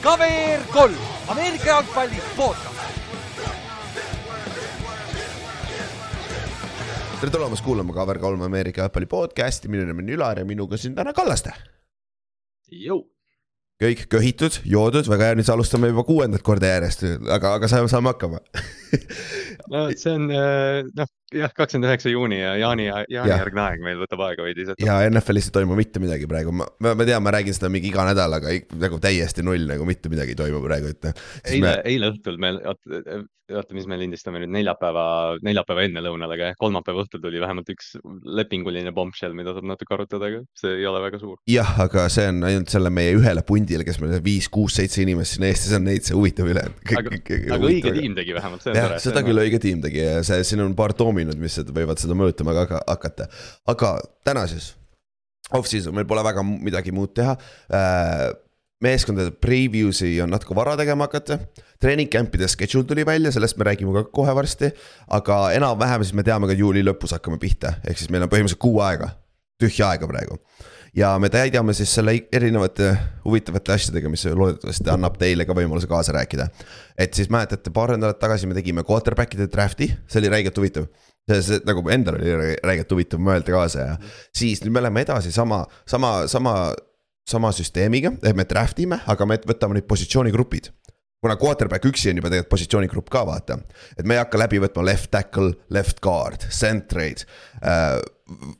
KVR kolm, Ameerika jalgpalli podcast. tere tulemast kuulama Cover kolm Ameerika jalgpalli podcast'i, minu nimi on Ülar ja minuga siin täna Kallaste. kõik köhitud, joodud, väga hea, nüüd alustame juba kuuendat korda järjest, aga, aga saame, saame hakkama no see on äh, noh, jah, kakskümmend üheksa juuni ja Jaani, Jaani Jah. järgne aeg meil võtab aega veidi. ja NFL-is ei toimu mitte midagi praegu, ma, ma, tean, ma räägin seda mingi iga nädal, aga nagu täiesti null nagu mitte midagi ei toimu praegu, et. eile, eile õhtul me, oota, mis me lindistame nüüd neljapäeva, neljapäeva ennelõunal, aga jah, kolmapäeva õhtul tuli vähemalt üks lepinguline bombshell, mida saab natuke arutada, aga see ei ole väga suur. jah, aga see on ainult selle meie ühele pundile, kes meil viis, kuus, seitse inimest siin Eestis on, neid see huvitab üle. aga, aga õige tiim tegi vähemalt, see on tore,. seda küll õige tiim tegi ja see, siin on paar doominut, mis võivad seda mõjutama ka ka hakata. aga täna siis, off-season, meil pole väga midagi muud teha äh,. meeskondade preview'si on natuke vara tegema hakata. treening camp'ide schedule tuli välja, sellest me räägime ka kohe varsti. aga enam-vähem siis me teame ka juuli lõpus hakkame pihta, ehk siis meil on põhimõtteliselt kuu aega, tühja aega praegu ja me täidame siis selle erinevate huvitavate asjadega, mis loodetavasti annab teile ka võimaluse kaasa rääkida. et siis mäletate, paar nädalat tagasi me tegime quarterback'ide draft'i, see oli räigelt huvitav. see, see nagu endal oli rä- räigelt huvitav mõelda kaasa ja siis nüüd me läheme edasi sama, sama, sama, sama süsteemiga, et me draft ime, aga me võtame nüüd positsioonigrupid kuna quarterback üksi on juba tegelikult positsioonigrupp ka vaata, et me ei hakka läbi võtma left tackle, left guard, centreid äh,.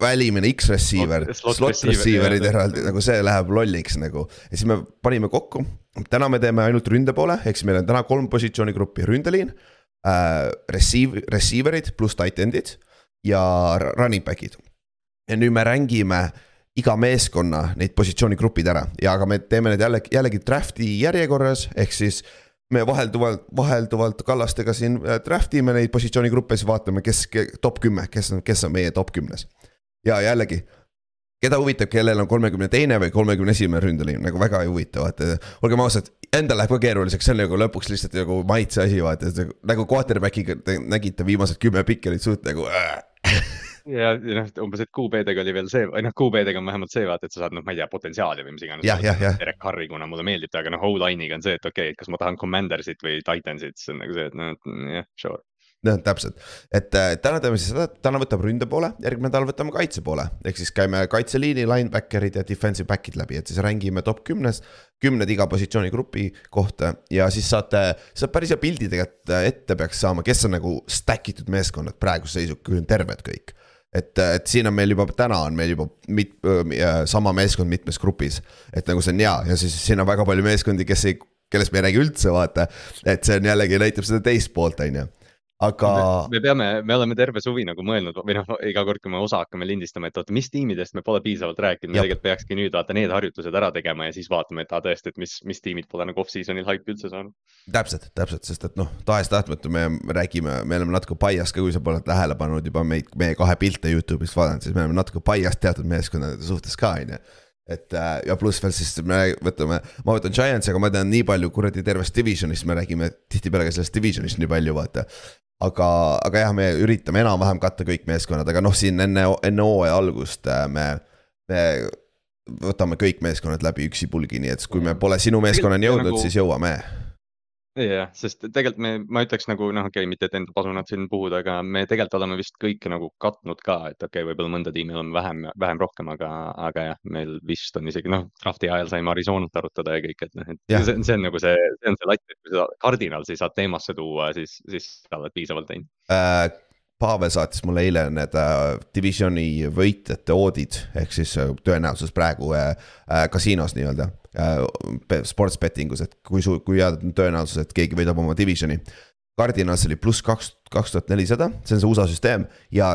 välimine X-receiver, Slot- slot slot receiver, receiver'id eraldi nagu see läheb lolliks nagu. ja siis me panime kokku, täna me teeme ainult ründe poole, ehk siis meil on täna kolm positsioonigruppi, ründeliin äh,. Receive, receiver'id pluss tight end'id ja running back'id. ja nüüd me rängime iga meeskonna neid positsioonigrupid ära ja aga me teeme need jälle, jällegi draft'i järjekorras, ehk siis me vahelduvalt, vahelduvalt Kallastega siin äh, draft ime neid positsioonigruppe, siis vaatame, kes, top kümme, kes on, kes on meie top kümnes. ja jällegi, keda huvitab, kellel on kolmekümne teine või kolmekümne esimene ründeliin, nagu väga ei huvita, vaata. olgem ausad, endal läheb ka keeruliseks, see on nagu lõpuks lihtsalt nagu maitse asi, vaata, nagu quarterback'iga te nägite viimased kümme pikki olid suht nagu äh.. ja, noh, umbes, et QB-dega oli veel see, või noh, QB-dega on vähemalt see vaata, et sa saad, noh, ma ei tea, potentsiaali või mis iganes. Jah, jah, jah. Derek Harri, kuna mulle meeldib ta, aga noh, O-line'iga on see, et okei okay,, et kas ma tahan Commandersit või Titansit, siis on nagu see, et noh, jah, sure. noh, täpselt, et äh, täna teeme siis seda, et täna võtame ründe poole, järgmine nädal võtame kaitse poole, ehk siis käime kaitseliini, linebacker'id ja defensive back'id läbi, et siis rängime top kümnes. kümned iga positsioonigrupi kohta ja siis saate, saab päris hea pildi tegelikult äh, ette peaks saama, kes on nagu stack itud meeskonnad praeguse seisuga, kui on terved kõik. et, et siin on meil juba täna on meil juba mit,, sama meeskond mitmes grupis, et nagu see on hea ja siis siin on väga palju meeskondi, kes ei, kellest me ei räägi üldse, vaata. et see on jällegi näitab seda teist poolt, on ju, aga me peame, me oleme terve suvi nagu mõelnud või noh, iga kord, kui me osa hakkame lindistama, et oota, mis tiimidest me pole piisavalt rääkinud, me tegelikult peakski nüüd vaata need harjutused ära tegema ja siis vaatame, et aa tõesti, et mis, mis tiimid pole nagu off-season'il haipi üldse saanud. täpselt, täpselt, sest et noh, tahes-tahtmata me räägime, me oleme natuke bias ka, kui sa pole tähele pannud juba meid, meie kahe pilte Youtube'ist vaadanud, siis me oleme natuke bias teatud meeskondade suhtes ka, on ju. et äh, ja pluss veel siis me võtame, ma võtan Giantsi, aga ma tean nii palju kuradi tervest division'ist, me räägime tihtipeale ka sellest division'ist nii palju, vaata. aga, aga jah, me üritame enam-vähem katta kõik meeskonnad, aga noh, siin enne, enne hooaja algust äh, me, me võtame kõik meeskonnad läbi üksipulgi, nii et kui me pole sinu meeskonnani jõudnud, nagu- siis jõuame jah, sest tegelikult me, ma ütleks nagu noh, okei okay,, mitte et enda pasunat siin puhuda, aga me tegelikult oleme vist kõike nagu katnud ka, et okei okay,, võib-olla mõnda tiimi oleme vähem, vähem rohkem, aga, aga jah, meil vist on isegi noh, drafti ajal saime Arizonat arutada ja kõik, et noh, et Jah. see, see on nagu see, see on see latt, et kui sa Cardinalsi saad teemasse tuua, siis, siis sa oled piisavalt teinud. äh,. Pavel saatis mulle eile need äh, divisioni võitjate oodid ehk siis äh, tõenäosus praegu äh, äh, kasiinos nii-öelda. Sports betting us, et kui su, kui head on tõenäosus, et keegi võidab oma divisioni. Cardinals oli pluss kaks, kaks tuhat nelisada, see on see USA süsteem ja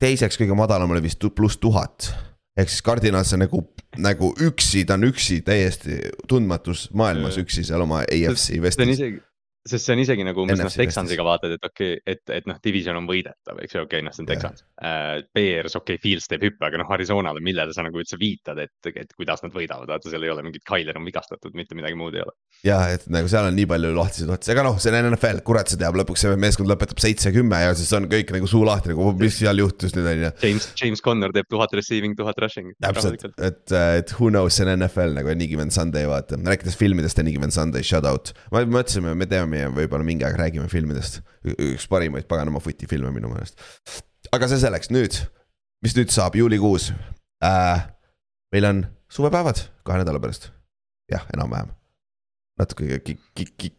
teiseks kõige madalam oli vist pluss tuhat ehk siis Cardinals on nagu, nagu üksi, ta on üksi täiesti tundmatus maailmas üksi seal oma AFC vestis. Sest see on isegi nagu umbes noh Texansiga vaatad, et okei okay,, et, et noh, division on võidetav, eks ju, okei okay,, noh, see on. Texans uh,. Bears, okei okay,, Fields teeb hüppe, aga noh, Arizonale, millele sa nagu üldse viitad, et, et kuidas nad võidavad, vaata seal ei ole mingit, Tyler on vigastatud, mitte midagi muud ei ole. jah, et nagu seal on nii palju lahtiseid otsi, aga noh, see on NFL, kurat, see teab, lõpuks see meeskond lõpetab seitse-kümme ja siis on kõik nagu suu lahti nagu, mis seal juhtus nüüd on ju. James, James Conner teeb tuhat receiving, tuhat rushing. täpselt, et, et who knows, see on NFL nagu Any Given Sunday, vaata, rääkides filmidest, Any Given Sunday, shout out. me mõtlesime, me teeme võib-olla mingi aeg räägime filmidest, üks parimaid paganama footi filme minu meelest. aga see selleks, nüüd, mis nüüd saab juulikuus äh,? meil on suvepäevad kahe nädala pärast, jah, enam-vähem. Natuke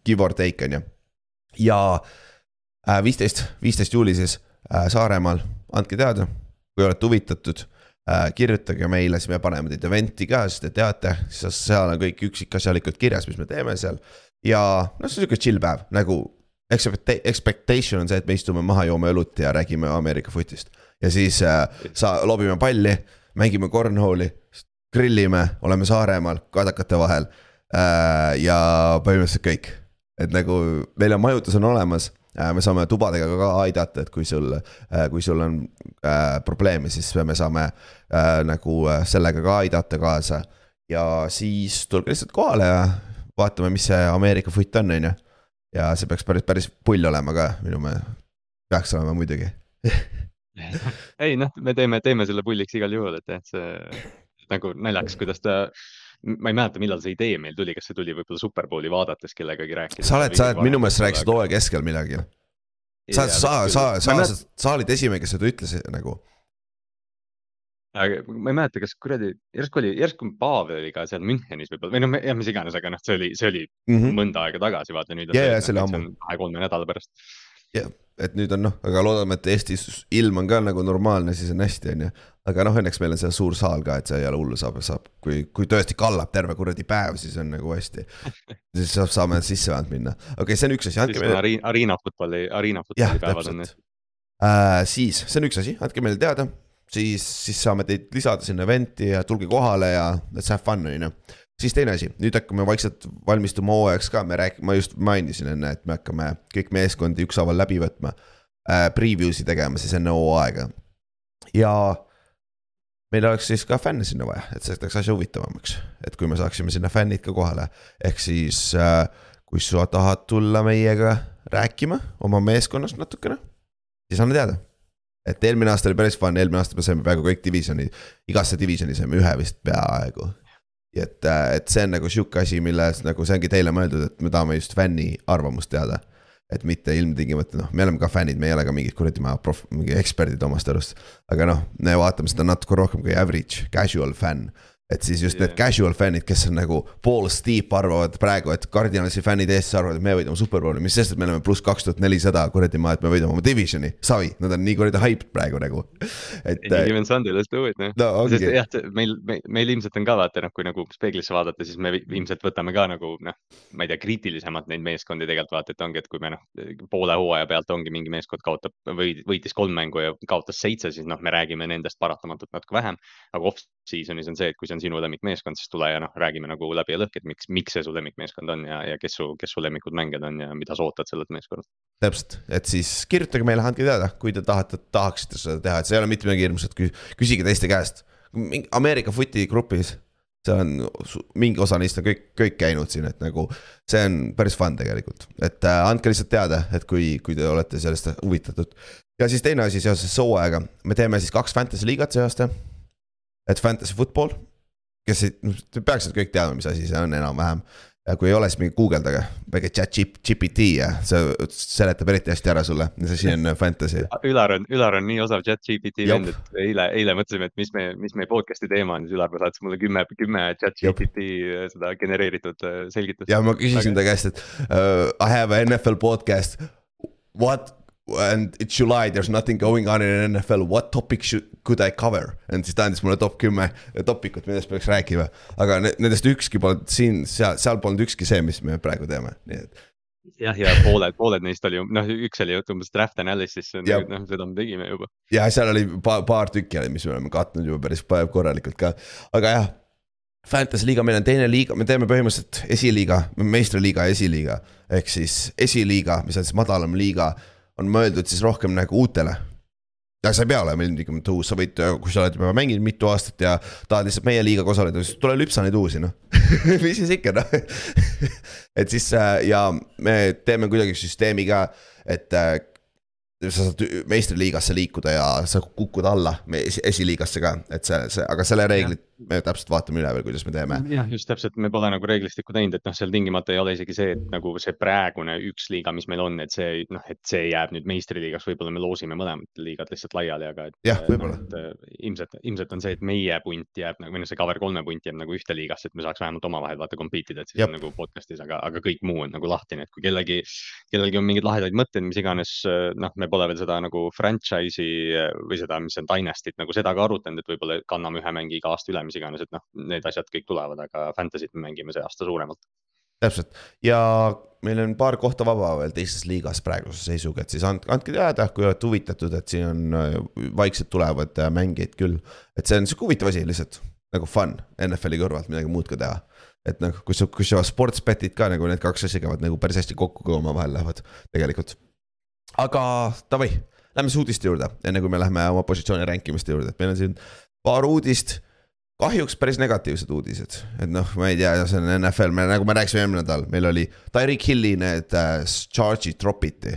give or take on ju. ja äh, viisteist, viisteist juuli siis äh, Saaremaal, andke teada, kui olete huvitatud äh, kirjutage meile, siis me paneme teid event'i ka, siis te teate, siis seal on kõik üksikasjalikult kirjas, mis me teeme seal. ja noh, see on sihuke chill päev nagu expecta- expectation on see, et me istume maha, joome õlut ja räägime Ameerika footist. ja siis äh, sa lobime palli, mängime cornhole'i, grillime, oleme Saaremaal kadakate vahel. Ja põhimõtteliselt kõik, et nagu meil on majutus on olemas äh, me saame tubadega ka aidata, et kui sul, kui sul on äh, probleeme, siis me saame äh, nagu äh, sellega ka aidata kaasa. ja siis tulge lihtsalt kohale ja vaatame, mis see Ameerika foot on, on ju. ja see peaks päris, päris pull olema ka minu meelest, peaks olema muidugi. ei noh, me teeme, teeme selle pulliks igal juhul, et jah, see nagu naljakas, kuidas ta, ma ei mäleta, millal see idee meil tuli, kas see tuli võib-olla Superbowli vaadates kellegagi rääkides. sa oled, sa oled minu meelest rääkisid hooaja keskel millalgi. sa, sa, sa, sa, sa olid esimene, kes seda ütles nagu. aga ma ei mäleta, kas kuradi, järsku oli, järsku Pavel oli ka seal Münchenis võib-olla või noh, jah, mis iganes, aga noh, see oli, see oli mm -hmm. mõnda aega tagasi, vaata nüüd. Jaa, see oli ammu. kahe-kolme nädala pärast. Et nüüd on noh, aga loodame, et Eestis ilm on ka nagu normaalne, siis on hästi, on ju. aga noh, õnneks meil on seal suur saal ka, et see ei ole hullu, saab, saab, kui, kui tõesti kallab terve kuradi päev, siis on nagu hästi. siis saab, saame sisse vähemalt minna, okei okay,, see on üks asi, andke meile. Arena, Arena futbolli, Arena jah, futbolli päevad on need.. äh,. siis, see on üks asi, andke meile teada, siis, siis saame teid lisada sinna event'i ja tulge kohale ja let's have fun, on ju. Siis teine asi, nüüd hakkame vaikselt valmistuma hooajaks ka, me räägime, ma just mainisin enne, et me hakkame kõik meeskondi ükshaaval läbi võtma äh,. Preview'si tegema siis enne hooaega ja meil oleks siis ka fänne sinna vaja, et see teeks asja huvitavamaks, et kui me saaksime sinna fännid ka kohale, ehk siis äh, kui sa tahad tulla meiega rääkima oma meeskonnast natukene, siis anna teada. et eelmine aasta oli päris fun, eelmine aasta me saime peaaegu kõik divisjoni, igasse divisioni saime ühe vist peaaegu. et, et see on nagu sihuke asi, milles nagu see ongi teile mõeldud, et me tahame just fänni arvamust teada. et mitte ilmtingimata noh, me oleme ka fännid, me ei ole ka mingid kuradi maa prof-, mingi eksperdid omast arust. aga noh, me vaatame seda natuke rohkem kui average, casual fänn. Et siis just need Jah. casual fännid, kes on nagu pool steep arvavad praegu, et Cardinalsi fännid Eestis arvavad, et me võidame superbowli, mis sest, et me oleme pluss kaks tuhat nelisada kuradi maa, et me võidame oma divisioni, savi, nad on nii kuradi hyped praegu nagu. et given Sunday, let's do it, noh. no ongi sest, jah, meil, meil ilmselt on ka vaata noh, kui nagu peeglisse vaadata, siis me ilmselt võtame ka nagu noh, ma ei tea, kriitilisemalt neid meeskondi tegelikult vaata, et ongi, et kui me noh, poole hooaja pealt ongi mingi meeskond kaotab või võitis kolm mängu ja kaotas seitse, siis noh, me räägime nendest paratamatult natuke vähem. aga off-season'is on see, et kui see on sinu lemmikmeeskond, siis tule ja noh, räägime nagu läbi ja lõhki, et miks, miks see su lemmikmeeskond on ja, ja kes su, kes su lemmikud mängijad on ja mida sa ootad sellelt meeskonnalt. täpselt, et siis kirjutage meile, andke teada, kui te tahate, tahaksite seda teha, et see ei ole mitte midagi hirmsat, küsige teiste käest. Ameerika footi grupis, seal on mingi osa neist on kõik, kõik käinud siin, et nagu see on päris fun tegelikult, et äh, andke lihtsalt teada, et kui, kui te olete sellest huvitatud. ja siis teine asi seoses hooajaga, me teeme siis kaks fantasy liigat see aasta. Et fantasy football, kes ei, te peaksite kõik teadma, mis asi see on enam-vähem ja kui ei ole, siis minge guugeldage, väike chat GPT ja see seletab eriti hästi ära sulle, mis asi on fantasy. Ülar on, Ülar on nii osav chat GPT vend, et eile, eile mõtlesime, et mis me, mis meie podcast'i teema on, siis Ülar saatis mulle kümme, kümme chat Jop. GPT seda genereeritud äh, selgitust. ja ma küsisin ta käest, et uh, I have a NFL podcast, what and it's July, there is nothing going on in NFL, what topic should, could I cover? ja siis ta andis mulle top kümme topikut, millest peaks rääkima. aga ne- nendest ükski polnud siin, seal, seal polnud ükski see, mis me praegu teeme, nii et jah, ja pooled, pooled neist oli, noh, üks oli umbes draft analysis, noh, seda me tegime juba. ja seal oli paar, paar tükki oli, mis me oleme katnud juba päris korralikult ka, aga jah. Fantasy liiga, meil on teine liiga, me teeme põhimõtteliselt esiliiga, meistriliiga ja esiliiga. ehk siis esiliiga, mis on siis madalam liiga, on mõeldud siis rohkem nagu uutele. ja sa ei pea olema ilmtingimata uus, sa võid, kui sa oled juba mänginud mitu aastat ja tahad lihtsalt meie liigaga osaleda, siis tule lüpsa neid uusi, noh mis siis ikka, noh et siis äh, ja me teeme kuidagi süsteemi ka, et äh, sa saad meistriliigasse liikuda ja sa kukud alla esiliigasse ka, et see, see, aga selle reeglid me täpselt vaatame üle veel, kuidas me teeme. jah, just täpselt, me pole nagu reeglistikku teinud, et noh, seal tingimata ei ole isegi see, et nagu see praegune üks liiga, mis meil on, et see noh, et see jääb nüüd meistriliigas, võib-olla me loosime mõlemad liigad lihtsalt laiali, aga. jah, võib-olla no,. ilmselt, ilmselt on see, et meie punt jääb nagu, või noh, see cover kolme punt jääb nagu ühte liigasse, et me saaks vähemalt omavahel vaata compete ida, et siis Jab. on nagu podcast'is, aga, aga kõik muu on nagu lahtine, et kui kellelgi, kellelgi on mingeid lahedaid mõtteid, mis iganes, noh, me pole veel seda nagu franchise'i või seda, mis on Dynasty't nagu seda ka arutanud, et võib-olla kanname ühe mängi iga aasta üle, mis iganes, et noh need asjad kõik tulevad, aga Fantasy't me mängime see aasta suuremalt. täpselt ja meil on paar kohta vaba veel teises liigas praeguse seisuga, et siis andke, andke teada, kui olete huvitatud, et siin on äh, vaikselt tulevad äh, mängijaid küll. et see on sihuke huvitav asi lihtsalt nagu fun NFL-i kõrvalt midagi muud ka teha. et noh, sa, kui sa sportsbet'id ka nagu need kaks asja käivad nagu päris hästi kokku, kui omavahel lähevad tegelikult. aga davai, lähme siis uudiste juurde, enne kui me läheme oma positsiooni rankimiste juurde, et meil on siin paar uudist kahjuks päris negatiivsed uudised, et noh, ma ei tea, see on NFL, me nagu me rääkisime eelmine nädal, meil oli Tyreek Hilli need äh, charge'id dropiti.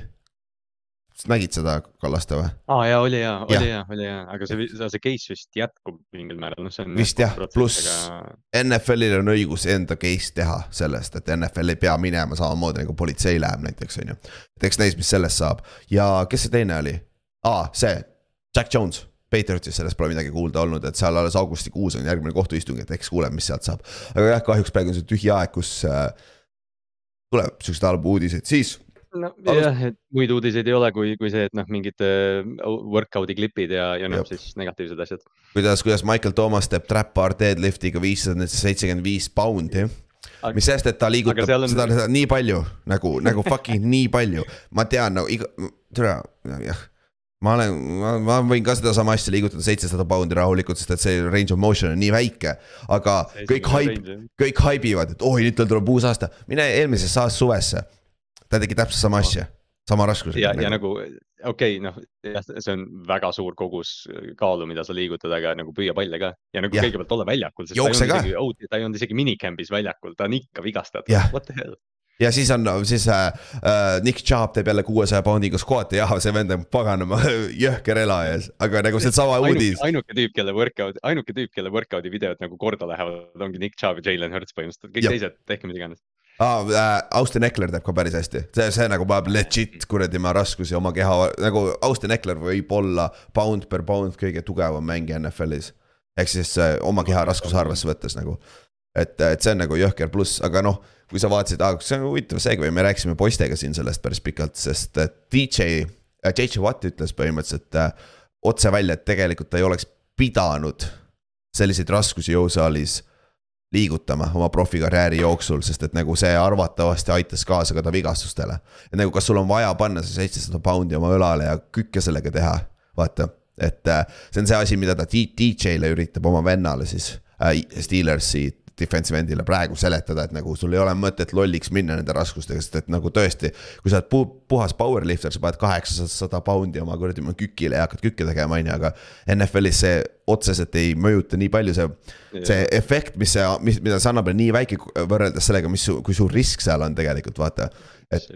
nägid seda, Kallaste või? aa jaa, oli jaa, oli jaa, oli jaa, aga see, see case vist jätkub mingil määral, noh see on. vist jah, pluss aga... NFL-il on õigus enda case teha sellest, et NFL ei pea minema samamoodi nagu politsei läheb näiteks, on ju. et eks näis, mis sellest saab ja kes see teine oli? aa, see, Jack Jones Patriotis sellest pole midagi kuulda olnud, et seal alles augustikuus on järgmine kohtuistung, et eks kuuleme, mis sealt saab. aga jah, kahjuks praegu on see tühi aeg, kus äh, tuleb siukseid halbu uudiseid, siis. no jah, et muid uudiseid ei ole, kui, kui see, et noh, mingid äh, workout'i klipid ja, ja noh, siis negatiivsed asjad. kuidas, kuidas Michael Thomas teeb trap bar deadlift'iga viissada seitsekümmend viis poundi mis sest, et ta liigutab on... seda, seda nii palju nagu, nagu fucking nii palju, ma tean nagu iga, tere, jah ma olen, ma võin ka sedasama asja liigutada seitsesada poundi rahulikult, sest et see range of motion on nii väike. aga kõik haip, kõik haibivad, et oi, nüüd tal tuleb uus aasta, mine eelmisesse aasta suvesse. ta tegi täpselt sama asja, sama raskusega. ja, ja nagu okei okay,, noh, see on väga suur kogus kaalu, mida sa liigutad, aga nagu püüa palle ka ja nagu ja. kõigepealt olla väljakul. jookse ka. ta ei olnud isegi minicamp'is väljakul, ta on ikka vigastatud, what the hell ja siis on, siis äh, äh, Nick Chubb teeb jälle kuuesaja poundiga squat'i, jah, see vend on paganama jõhker elajas, aga nagu seesama uudis. ainuke tüüp, kelle workout, ainuke tüüp, kelle workout'i videod nagu korda lähevad, ongi Nick Chubb ja Jalen Hurts põhimõtteliselt, kõik ja. teised, tehke mis iganes ah, äh,. Austin Eckler teeb ka päris hästi, see, see nagu paneb legit kuradi oma raskusi oma keha, nagu Austin Eckler võib olla pound per pound kõige tugevam mängija NFL-is. ehk siis äh, oma keha raskuse arvesse võttes nagu, et, et see on nagu jõhker pluss, aga noh kui sa vaatasid, aa, see on huvitav seegi, me rääkisime poistega siin sellest päris pikalt, sest DJ, JJ Watt ütles põhimõtteliselt äh, otse välja, et tegelikult ta ei oleks pidanud selliseid raskusi jõusaalis liigutama oma profikarjääri jooksul, sest et nagu see arvatavasti aitas kaasa ka ta vigastustele. et nagu, kas sul on vaja panna see seitsesada poundi oma õlale ja kükke sellega teha, vaata. et äh, see on see asi, mida ta DJ-le üritab oma vennale siis äh,, Steelersi defensive end'ile praegu seletada, et nagu sul ei ole mõtet lolliks minna nende raskustega, sest et nagu tõesti. kui sa oled pu puhas powerlifter, sa paned kaheksasada poundi oma kuradi kükile ja hakkad kükke tegema, on ju, aga. NFL-is see otseselt ei mõjuta nii palju, see, see efekt, mis see, mis, mida see annab, on nii väike võrreldes sellega, mis, kui suur risk seal on tegelikult, vaata. et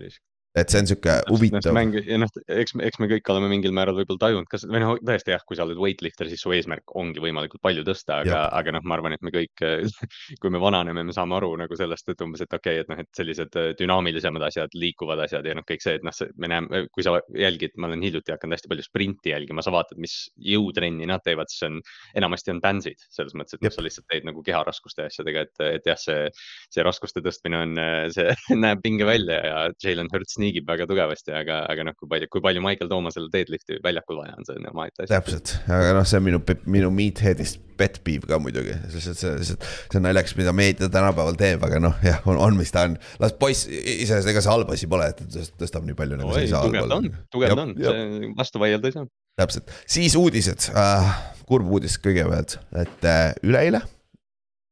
et see on sihuke huvitav. ja noh, eks, eks me kõik oleme mingil määral võib-olla tajunud, kas või noh, tõesti jah, kui sa oled weightlifter, siis su eesmärk ongi võimalikult palju tõsta, aga, aga noh, ma arvan, et me kõik, kui me vananeme, me saame aru nagu sellest, et umbes, et okei okay,, et noh, et sellised äh, dünaamilisemad asjad, liikuvad asjad ja noh, kõik see, et noh, me näeme, kui sa jälgid, ma olen hiljuti hakanud hästi palju sprinti jälgima, sa vaatad, mis jõutrenni nad teevad, siis on enamasti on bandsid selles mõttes, et noh, sa lihtsalt teed nagu keharaskuste asjadega, et, et jah, see, see raskuste tõstmine on, see näeb pinge välja ja Jalen Hurts sniigib väga tugevasti, aga, aga noh, kui palju, kui palju Michael Toomasel deadlift'i väljakul vaja on, see on omaette asi. täpselt, aga noh, see on minu, minu meathead'ist pet peeve ka muidugi, sest see, see, see on naljakas, mida meedia tänapäeval teeb, aga noh, jah, on, on, mis ta on. las poiss, iseenesest ega see halb asi pole, et ta tõstab nii palju nagu no,. tugev ta on, tugev ta on, see vastu vaielda ei saa. täpselt, siis uudised äh,, kurb uudis kõigepealt, et äh, üleeile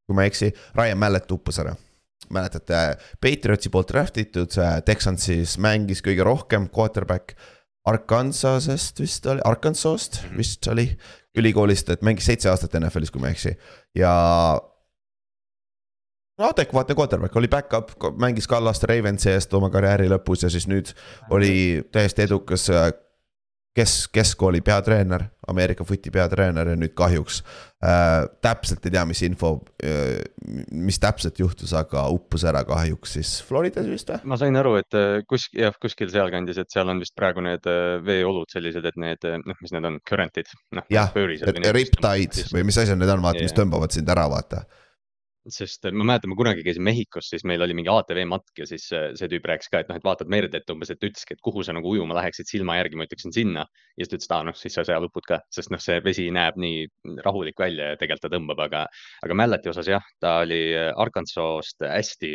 kui ma ei eksi, Ryan Mallet uppus ära. mäletate, Patriotsi poolt draft itud, Texansis mängis kõige rohkem quarterback Arkansasest vist oli, Arkansas'st Mhm. vist oli, ülikoolist, et mängis seitse aastat NFL-is, kui ma ei eksi ja no adekvaatne quarterback, oli back-up, mängis Kallaste Ravensi eest oma karjääri lõpus ja siis nüüd oli täiesti edukas äh, kes, keskkooli peatreener, Ameerika footi peatreener ja nüüd kahjuks äh, täpselt ei tea, mis info äh,, mis täpselt juhtus, aga uppus ära kahjuks siis Floridas vist või? ma sain aru, et äh, kus, jah, kuskil sealkandis, et seal on vist praegu need äh, veeolud sellised, et need, noh, mis need on, current'id. noh jah, et riptide või mis asjad need on, vaata, mis Jah. tõmbavad sind ära, vaata. Sest äh, ma mäletan, ma kunagi käisin Mehhikos, siis meil oli mingi ATV matk ja siis äh, see tüüp rääkis ka, et noh, et vaatad merd, et umbes, et ütleski, et kuhu sa nagu ujuma läheksid silma järgi, ma ütleksin sinna. ja siis ta ütles, et aa noh, siis sa seal upud ka, sest noh, see vesi näeb nii rahulik välja ja tegelikult ta tõmbab, aga, aga Malleti osas jah, ta oli äh, Arkansas'st hästi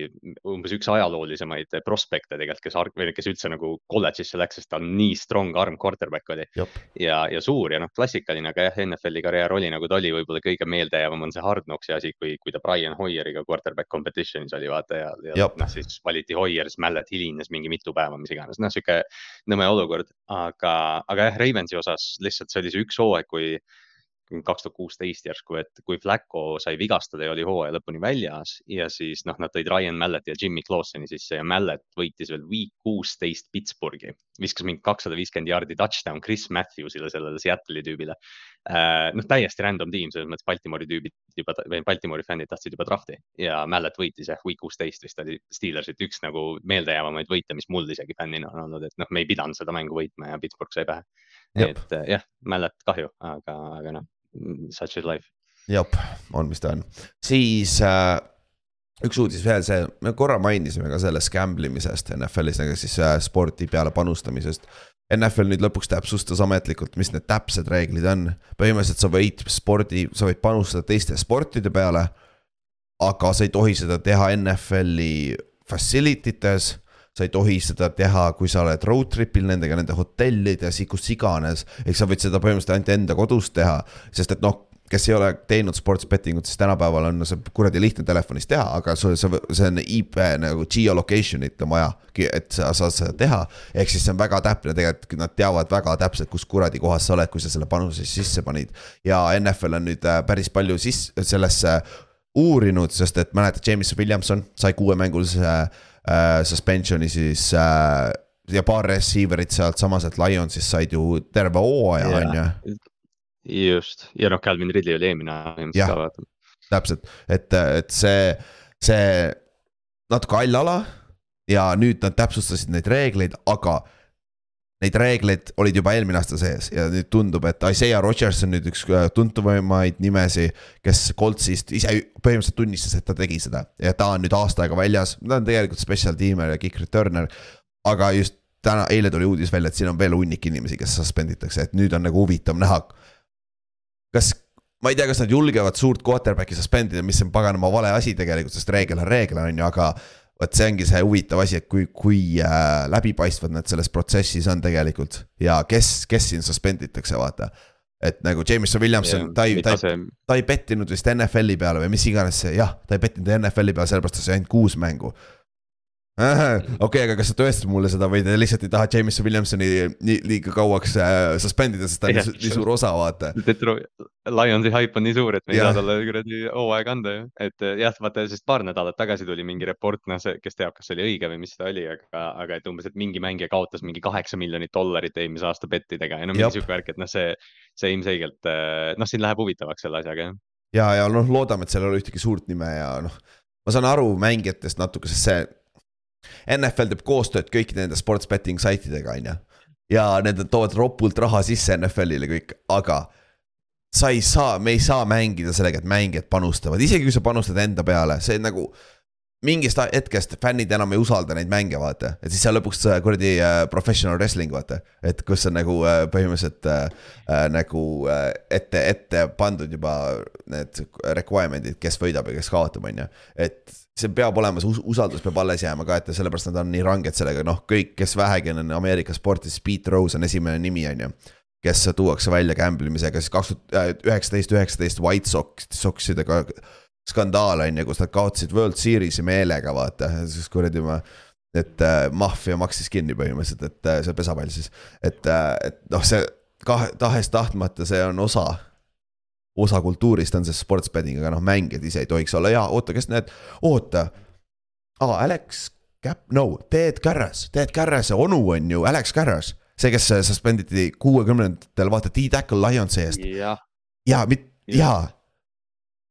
umbes üks ajaloolisemaid prospekte tegelikult, kes, või kes üldse nagu kolledžisse läks, sest ta on nii strong arm quarterback oli Jop. ja, ja suur ja noh, klassikaline, aga jah, NFL-i karjäär oli nagu ta oli, võib-olla kõige meeldejäävam on see Hard Knocksi asi, kui, kui ta Brian Hoyeriga quarterback competition'is oli vaata ja, ja noh, siis valiti Hoyer, siis Mallet hilines mingi mitu päeva, mis iganes, noh, sihuke nõme olukord, aga, aga jah, Ravensi osas lihtsalt see oli see üks hooaeg, kui kaks tuhat kuusteist järsku, et kui Flacco sai vigastada ja oli hooaja lõpuni väljas ja siis noh, nad tõid Ryan Malleti ja Jimmy Clauseni sisse ja Mallet võitis veel week kuusteist Pittsburghi. viskas mingi kakssada viiskümmend jaardi touchdown Chris Matthewsile, sellele Seattle'i tüübile. noh, täiesti random tiim, selles mõttes Baltimoori tüübid juba, või Baltimoori fännid tahtsid juba drafti ja Mallet võitis jah, week kuusteist vist oli Steelersit üks nagu meeldejäävamaid võite, mis mul isegi fännina on olnud, et noh, me ei pidanud seda mängu võitma ja Pittsburgh sai pähe. Et eh, jah, Mallet kahju, aga, aga noh, such is life. jep, on, mis ta on, siis äh, üks uudis veel see, me korra mainisime ka sellest gamble imisest NFL-is, nagu siis äh, spordi peale panustamisest. NFL nüüd lõpuks täpsustas ametlikult, mis need täpsed reeglid on, põhimõtteliselt sa võid spordi, sa võid panustada teiste sportide peale. aga sa ei tohi seda teha NFL-i facility tes sa ei tohi seda teha, kui sa oled road trip'il nendega, nende hotellides, kus iganes. ehk sa võid seda põhimõtteliselt ainult enda kodus teha, sest et noh, kes ei ole teinud sports betting ut, siis tänapäeval on see kuradi lihtne telefonis teha, aga sul see, see on IP nagu geolocation'it on vaja, et sa saad seda teha. ehk siis see on väga täpne, tegelikult nad teavad väga täpselt, kus kuradi kohas sa oled, kui sa selle panuse sisse panid. ja NFL on nüüd äh, päris palju siis sellesse uurinud, sest et mäletad, James Williamson sai kuuemängulise äh, suspension'i siis äh, ja paar receiver'it sealtsamas, et Lionsist said ju terve hooaja, on ju just, ja noh, Calvin Ridley oli eelmine põhimõtteliselt ka vaata. täpselt, et, et see, see natuke hall ala ja nüüd nad täpsustasid neid reegleid, aga neid reegleid olid juba eelmine aasta sees ja nüüd tundub, et Isaiah Rodgers on nüüd üks äh, tuntumaid nimesi, kes Coltsist ise põhimõtteliselt tunnistas, et ta tegi seda ja ta on nüüd aasta aega väljas, ta on tegelikult special teamer ja kick returner. aga just täna, eile tuli uudis välja, et siin on veel hunnik inimesi, kes suspenditakse, et nüüd on nagu huvitav näha. kas, ma ei tea, kas nad julgevad suurt quarterback'i suspend ida, mis on paganama vale asi tegelikult, sest reegel on reegel, on ju, aga vot see ongi see huvitav asi, et kui, kui äh, läbipaistvad nad selles protsessis on tegelikult ja kes, kes siin suspend itakse, vaata. et nagu Jameson Williamson, ta ei, ta ei, ta ei pettinud vist NFL-i peale või mis iganes see, jah, ta ei pettinud NFL-i peale, sellepärast ta sai ainult kuus mängu. okei, aga kas sa tõestad mulle seda või te lihtsalt ei taha Jameson Williamsoni nii liiga kauaks äh, suspend ida, sest ta on Jah. nii, suur osa, vaata. Lionsi haip on nii suur, et me ei Jah. saa talle kuradi hooaega anda ju, et eh, jah, vaata, sest paar nädalat tagasi tuli mingi report, noh, see, kes teab, kas see oli õige või mis ta oli, aga, aga et umbes, et mingi mängija kaotas mingi kaheksa miljonit dollarit eelmise aasta bettidega ja no mingi sihuke värk, et noh, see, see ilmselgelt, noh, siin läheb huvitavaks selle asjaga jah. ja, ja noh, loodame, et seal ei ole ühtegi suurt nime ja noh, ma saan aru mängijatest natuke, sest see. NFL teeb koostööd kõikide nende sports betting saitidega, on ju. ja need toovad ropult raha sisse NFL-ile kõik, aga. sa ei saa, me ei saa mängida sellega, et mängijad panustavad, isegi kui sa panustad enda peale, see nagu mingist hetkest fännid enam ei usalda neid mänge, vaata, et siis seal lõpuks äh, kuradi äh, professional wrestling, vaata. et kus on nagu äh, põhimõtteliselt äh, äh, nagu äh, ette, ette pandud juba need requirement'id, kes võidab ja kes kaotab, on ju. et see peab olema, see us- usaldus peab alles jääma ka, et sellepärast nad on nii ranged sellega, noh, kõik, kes vähegi on Ameerika sportis, Pete Rose on esimene nimi, on ju kes tuuakse välja gamble imisega, siis kaks tuhat üheksateist, üheksateist White Sox, Soxidega skandaal on ju, kus nad kaotasid World Series'i meelega, vaata, siis kuradi ma. et äh, maffia maksis kinni põhimõtteliselt, et äh, see pesapall siis, et äh,, et noh, see kahe, tahes-tahtmata, see on osa. Osa kultuurist on see sports betting, aga noh, mängijad ise ei tohiks olla ja oota, kes need, oota. aa, Alex Cap-, no, Ted Carras, Ted Carrase onu on ju Alex Carras. see, kes suspenditi kuuekümnendatel, vaata, D-Tackle Lionsi eest jah, ja, mit-, Jah.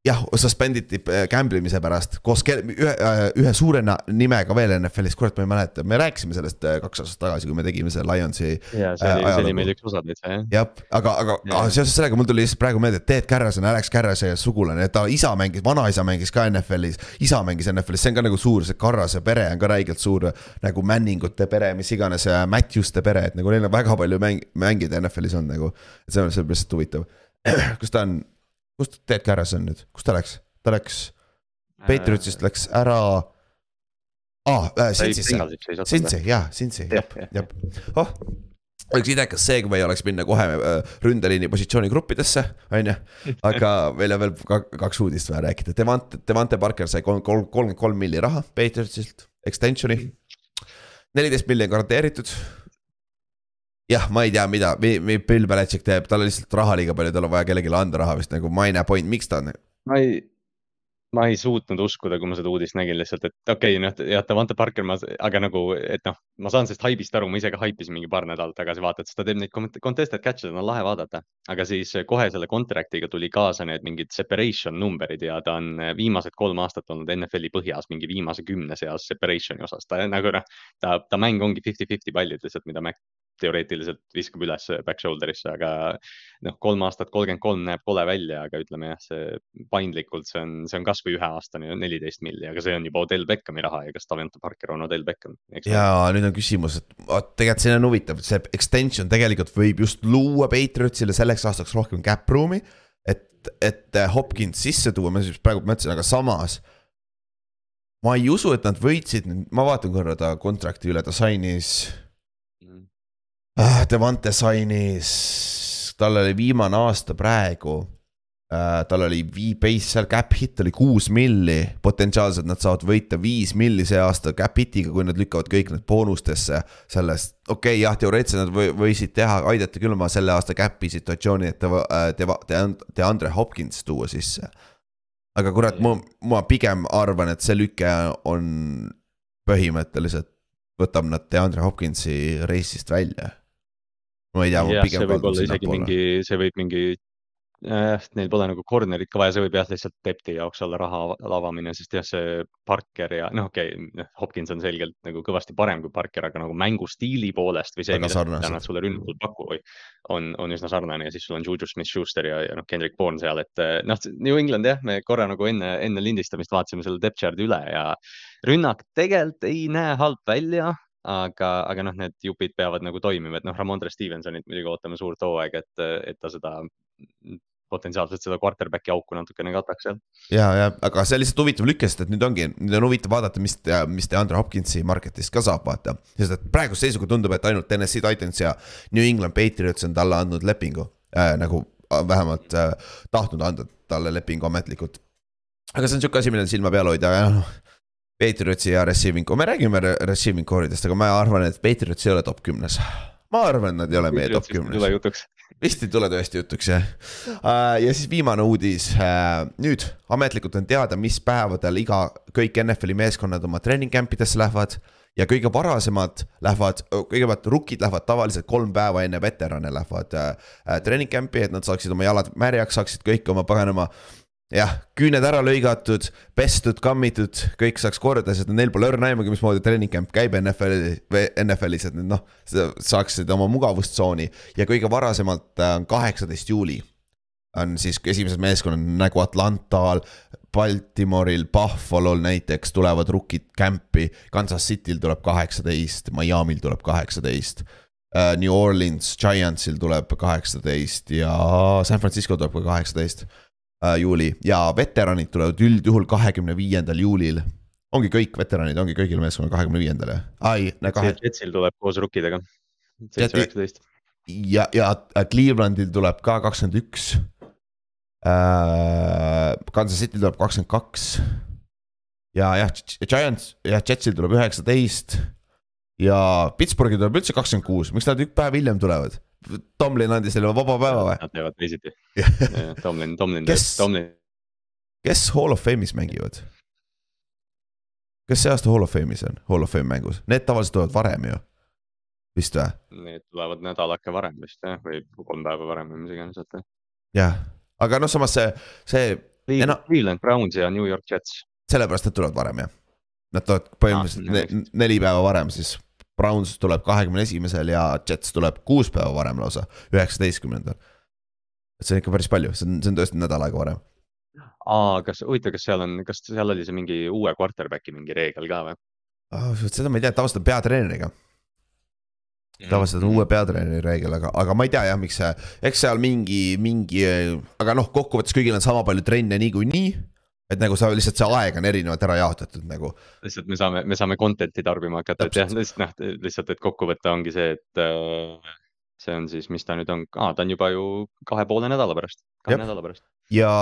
jah, suspenditi äh, gamble imise pärast koos ühe, ühe suure nimega veel NFL-is, kurat, ma ei mäleta, me rääkisime sellest äh, kaks aastat tagasi, kui me tegime selle Lionsi. ja see Äh, oli, see oli meil üks osa täitsa jah. jah, aga, aga ah, seoses sellega mul tuli lihtsalt praegu meelde, et Ted Carras on Alex Carrase sugulane, ta isa mängis, vanaisa mängis ka NFL-is. isa mängis NFL-is, see on ka nagu suur, see Carrase pere on ka räigelt suur nagu Manningute pere, mis iganes, Matthewste pere, et nagu neil on väga palju mäng-, mängijaid NFL-is on nagu. et see on, see on lihtsalt huvitav. kus ta on, kus Ted Carras on nüüd, kus ta läks? ta läks, Patriotsist läks ära. aa äh,, Cincy'sse, Cincy, jaa, Cincy, jah, jah, oh. oleks idekas see, kui me ei oleks minna kohe äh, ründeliini positsioonigruppidesse, on ju. aga meil on veel ka- kaks uudist vaja rääkida, Devante, Devante Parker sai kolm, kolm, kolmkümmend kolm milli raha Patriotsilt, extension'i. neliteist milli on garanteeritud. jah, ma ei tea, mida, Bill Belichik teeb, tal on lihtsalt raha liiga palju, tal on vaja kellelegi anda raha vist nagu, ma ei näe point, miks ta on. ma ei, ma ei suutnud uskuda, kui ma seda uudist nägin lihtsalt, et okei okay,, noh, jah, Davante Parker, ma, aga nagu, et noh, ma saan sellest haibist aru, ma ise ka haipisin mingi paar nädalat tagasi, vaata, et ta teeb neid cont- contested catch'e, on lahe vaadata. aga siis kohe selle contract'iga tuli kaasa need mingid separation number'id ja ta on viimased kolm aastat olnud NFL-i põhjas mingi viimase kümne seas separation'i osas, ta nagu noh, ta, ta mäng ongi fifty-fifty pallid lihtsalt, mida Mac teoreetiliselt viskab üles back shoulder'isse, aga noh, kolm aastat kolmkümmend kolm näeb kole välja, aga ütleme jah, see paindlikult, see on, see on kasvõi üheaastane neliteist milli, aga see on juba Odell Beckhami raha ja kas Davante Parker on Odell Beckham, ja nüüd on küsimus, et vot tegelikult siin on huvitav, see extension tegelikult võib just luua Patriotsile selleks aastaks rohkem cap room'i. et, et Hopkins sisse tuua, ma siis praegu mõtlesin, aga samas. ma ei usu, et nad võitsid, ma vaatan korra ta contract'i üle, ta sainis ah,. Devante sainis, tal oli viimane aasta praegu äh,. tal oli vii- base seal cap hit oli kuus milli, potentsiaalselt nad saavad võita viis milli see aasta cap hit'iga, kui nad lükkavad kõik need boonustesse sellest. okei okay,, jah, teoreetiliselt nad või, võisid teha, aidata küll oma selle aasta cap'i situatsiooni, et Deva- äh, DeAndre Hopkins tuua sisse. aga kurat, ma, ma pigem arvan, et see lüke on põhimõtteliselt võtab nad DeAndre Hopkinsi reisist välja. Ma ei tea, ma jah, pigem kaldun sinnapoole. mingi, see võib mingi äh,, neil pole nagu corner'it ka vaja, see võib jah lihtsalt depth'i jaoks olla raha av- avamine, sest jah, see Parker ja noh, okei okay,, Hopkins on selgelt nagu kõvasti parem kui Parker, aga nagu mängustiili poolest või see, mida nad sulle rünnakul pakuvad, on, on üsna sarnane ja siis sul on Juju Smith-Schuster ja, ja noh, Kendrick Bourne seal, et eh, noh, New England jah, me korra nagu enne, enne lindistamist vaatasime selle depth chart'i üle ja rünnak tegelikult ei näe halb välja aga, aga noh, need jupid peavad nagu toimima, et noh, Ramondre Stevensonit muidugi ootame suurt hooaega, et, et ta seda potentsiaalselt seda quarterback'i auku natukene kataks seal. ja, ja aga see on lihtsalt huvitav lüke, sest et nüüd ongi, nüüd on huvitav vaadata, mis, mis DeAndre Hopkinsi market'ist ka saab vaata. sest et praeguse seisuga tundub, et ainult Tennessee Titans ja New England Patriots on talle andnud lepingu äh,. nagu äh, vähemalt äh, tahtnud anda talle lepingu ametlikult. aga see on sihuke asi, millel silma peal hoida ja noh. Patriotsi ja receiving, me räägime re- receiving core'idest, aga ma arvan, et Patriots ei ole top kümnes. ma arvan, nad ei ole meie top kümnes vist ei tule tõesti jutuks jah. ja siis viimane uudis, nüüd ametlikult on teada, mis päevadel iga, kõik NFL-i meeskonnad oma treening camp idesse lähevad. ja kõige varasemad lähevad, kõigepealt rookid lähevad tavaliselt kolm päeva enne veterane lähevad äh, treening camp'i, et nad saaksid oma jalad märjaks, saaksid kõik oma paganama jah, küüned ära lõigatud, pestud, kammitud, kõik saaks korda, sest neil pole õrna aimugi, mismoodi treening camp käib NFL-i, NFL-is, et noh, saaksid oma mugavustsooni ja kõige varasemalt äh, on kaheksateist juuli. on siis esimesed meeskonnad nagu Atlantal, Baltimooril, Buffalo'l näiteks tulevad rookid camp'i, Kansas City'l tuleb kaheksateist, Miami'l tuleb kaheksateist. New Orleans Giantsil tuleb kaheksateist ja San Francisco tuleb ka kaheksateist äh, juuli ja veteranid tulevad üldjuhul kahekümne viiendal juulil. ongi kõik veteranid, ongi kõigil meeskonnal kahekümne viiendal jah? ai, kahe Jetsil tuleb koos rukkidega. seitse, üheksateist. ja, ja Clevelandil tuleb ka kakskümmend üks. äh,. Kansas City tuleb kakskümmend kaks. ja jah, Giants, jah, Jetsil tuleb üheksateist. ja Pittsburghi tuleb üldse kakskümmend kuus, miks nad üks päev hiljem tulevad? Tomlin andis neile vaba päeva või? Nad teevad teisiti. Tomlin, Tomlin Kes-, Tomlin, kes Hall of Fame'is mängivad? kes see aasta Hall of Fame'is on, Hall of Fame mängus, need tavaliselt tulevad varem ju. vist või? need tulevad nädalake varem vist jah, või kolm päeva varem või mis iganes, et. jah, aga noh, samas see, see Cleveland Browns ja New York Jets. sellepärast nad tulevad varem jah. Nad tulevad põhimõtteliselt Ah, ne, neli päeva varem, siis Browns tuleb kahekümne esimesel ja Jets tuleb kuus päeva varem lausa, üheksateistkümnendal. et see on ikka päris palju, see on, see on tõesti nädal aega varem. aa, kas, huvitav, kas seal on, kas seal oli see mingi uue quarterback'i mingi reegel ka või? seda ma ei tea, tavaliselt on peatreeneriga, tavaliselt on uue peatreeneri reegel, aga, aga ma ei tea jah, miks see, eks seal mingi, mingi, aga noh, kokkuvõttes kõigil on sama palju trenne niikuinii. Et nagu sa lihtsalt see aeg on erinevalt ära jaotatud nagu lihtsalt me saame, me saame content'i tarbima hakata, et jah, lihtsalt noh, lihtsalt, et kokkuvõte ongi see, et äh, see on siis, mis ta nüüd on, aa, ta on juba ju kahe poole nädala pärast, kahe Jep. nädala pärast. ja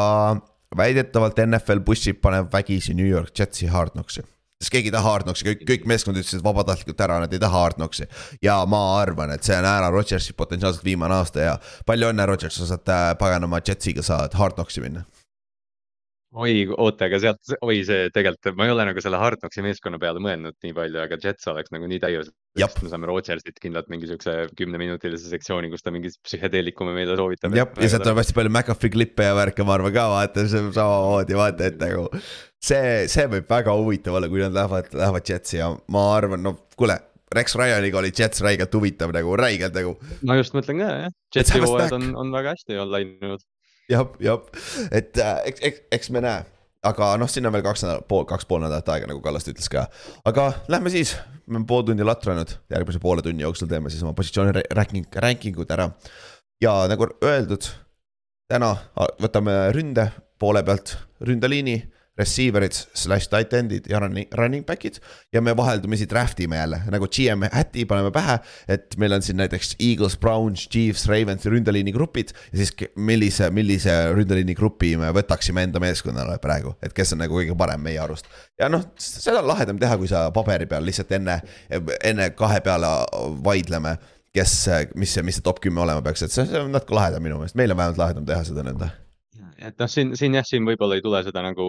väidetavalt NFL bussib, paneb vägisi New York Jetsi Hard Knocksi. sest keegi ei taha Hard Knocksi, kõik, kõik meeskond ütlesid vabatahtlikult ära, nad ei taha Hard Knocksi. ja ma arvan, et see on Aaron Rodgersi potentsiaalselt viimane aasta ja palju õnne, Rodgers, sa saad äh, paganama Jetsiga saad Hard Knocksi minna. oi, oota, aga sealt, oi, see tegelikult, ma ei ole nagu selle Hard Knocksi meeskonna peale mõelnud nii palju, aga Jets oleks nagu nii täius. Me saame Rodgersit kindlalt mingi siukse kümneminutilise sektsiooni, kus ta mingit psühhedeelikume meile soovitab. jah, ja sealt tuleb hästi palju McAfee klippe ja värke, ma arvan ka, vaata, see on samamoodi, vaata, et nagu. see, see võib väga huvitav olla, kui nad lähevad, lähevad Jetsi ja ma arvan, no kuule, Rex Ryaniga oli Jets räigelt huvitav nagu, räigelt nagu ma just mõtlen ka jah, Jetsi hooajad on, on väga hästi läinud. jah, jah, et äh, eks, eks, eks me näe, aga noh, siin on veel kaks nädalat, pool, kaks pool nädalat aega, nagu Kallaste ütles ka. aga lähme siis, me oleme pool tundi latranud, järgmise poole tunni jooksul teeme siis oma positsiooni ra- ranking, ranking ud ära. ja nagu öeldud, täna võtame ründe poole pealt, ründeliini, receiver'id slash tight end'id ja running, running back'id. ja me vaheldumisi draft ime jälle nagu GM häti paneme pähe, et meil on siin näiteks Eagles, Browns, Chiefs, Ravens ründeliini grupid ja siis millise, millise ründeliini grupi me võtaksime enda meeskonnale praegu, et kes on nagu kõige parem meie arust. ja noh, seda on lahedam teha, kui sa paberi peal lihtsalt enne, enne kahe peale vaidleme, kes, mis see, mis see top kümme olema peaks, et see, see on natuke lahedam minu meelest, meil on vähemalt lahedam teha seda nõnda. Et noh, siin, siin jah, siin võib-olla ei tule seda nagu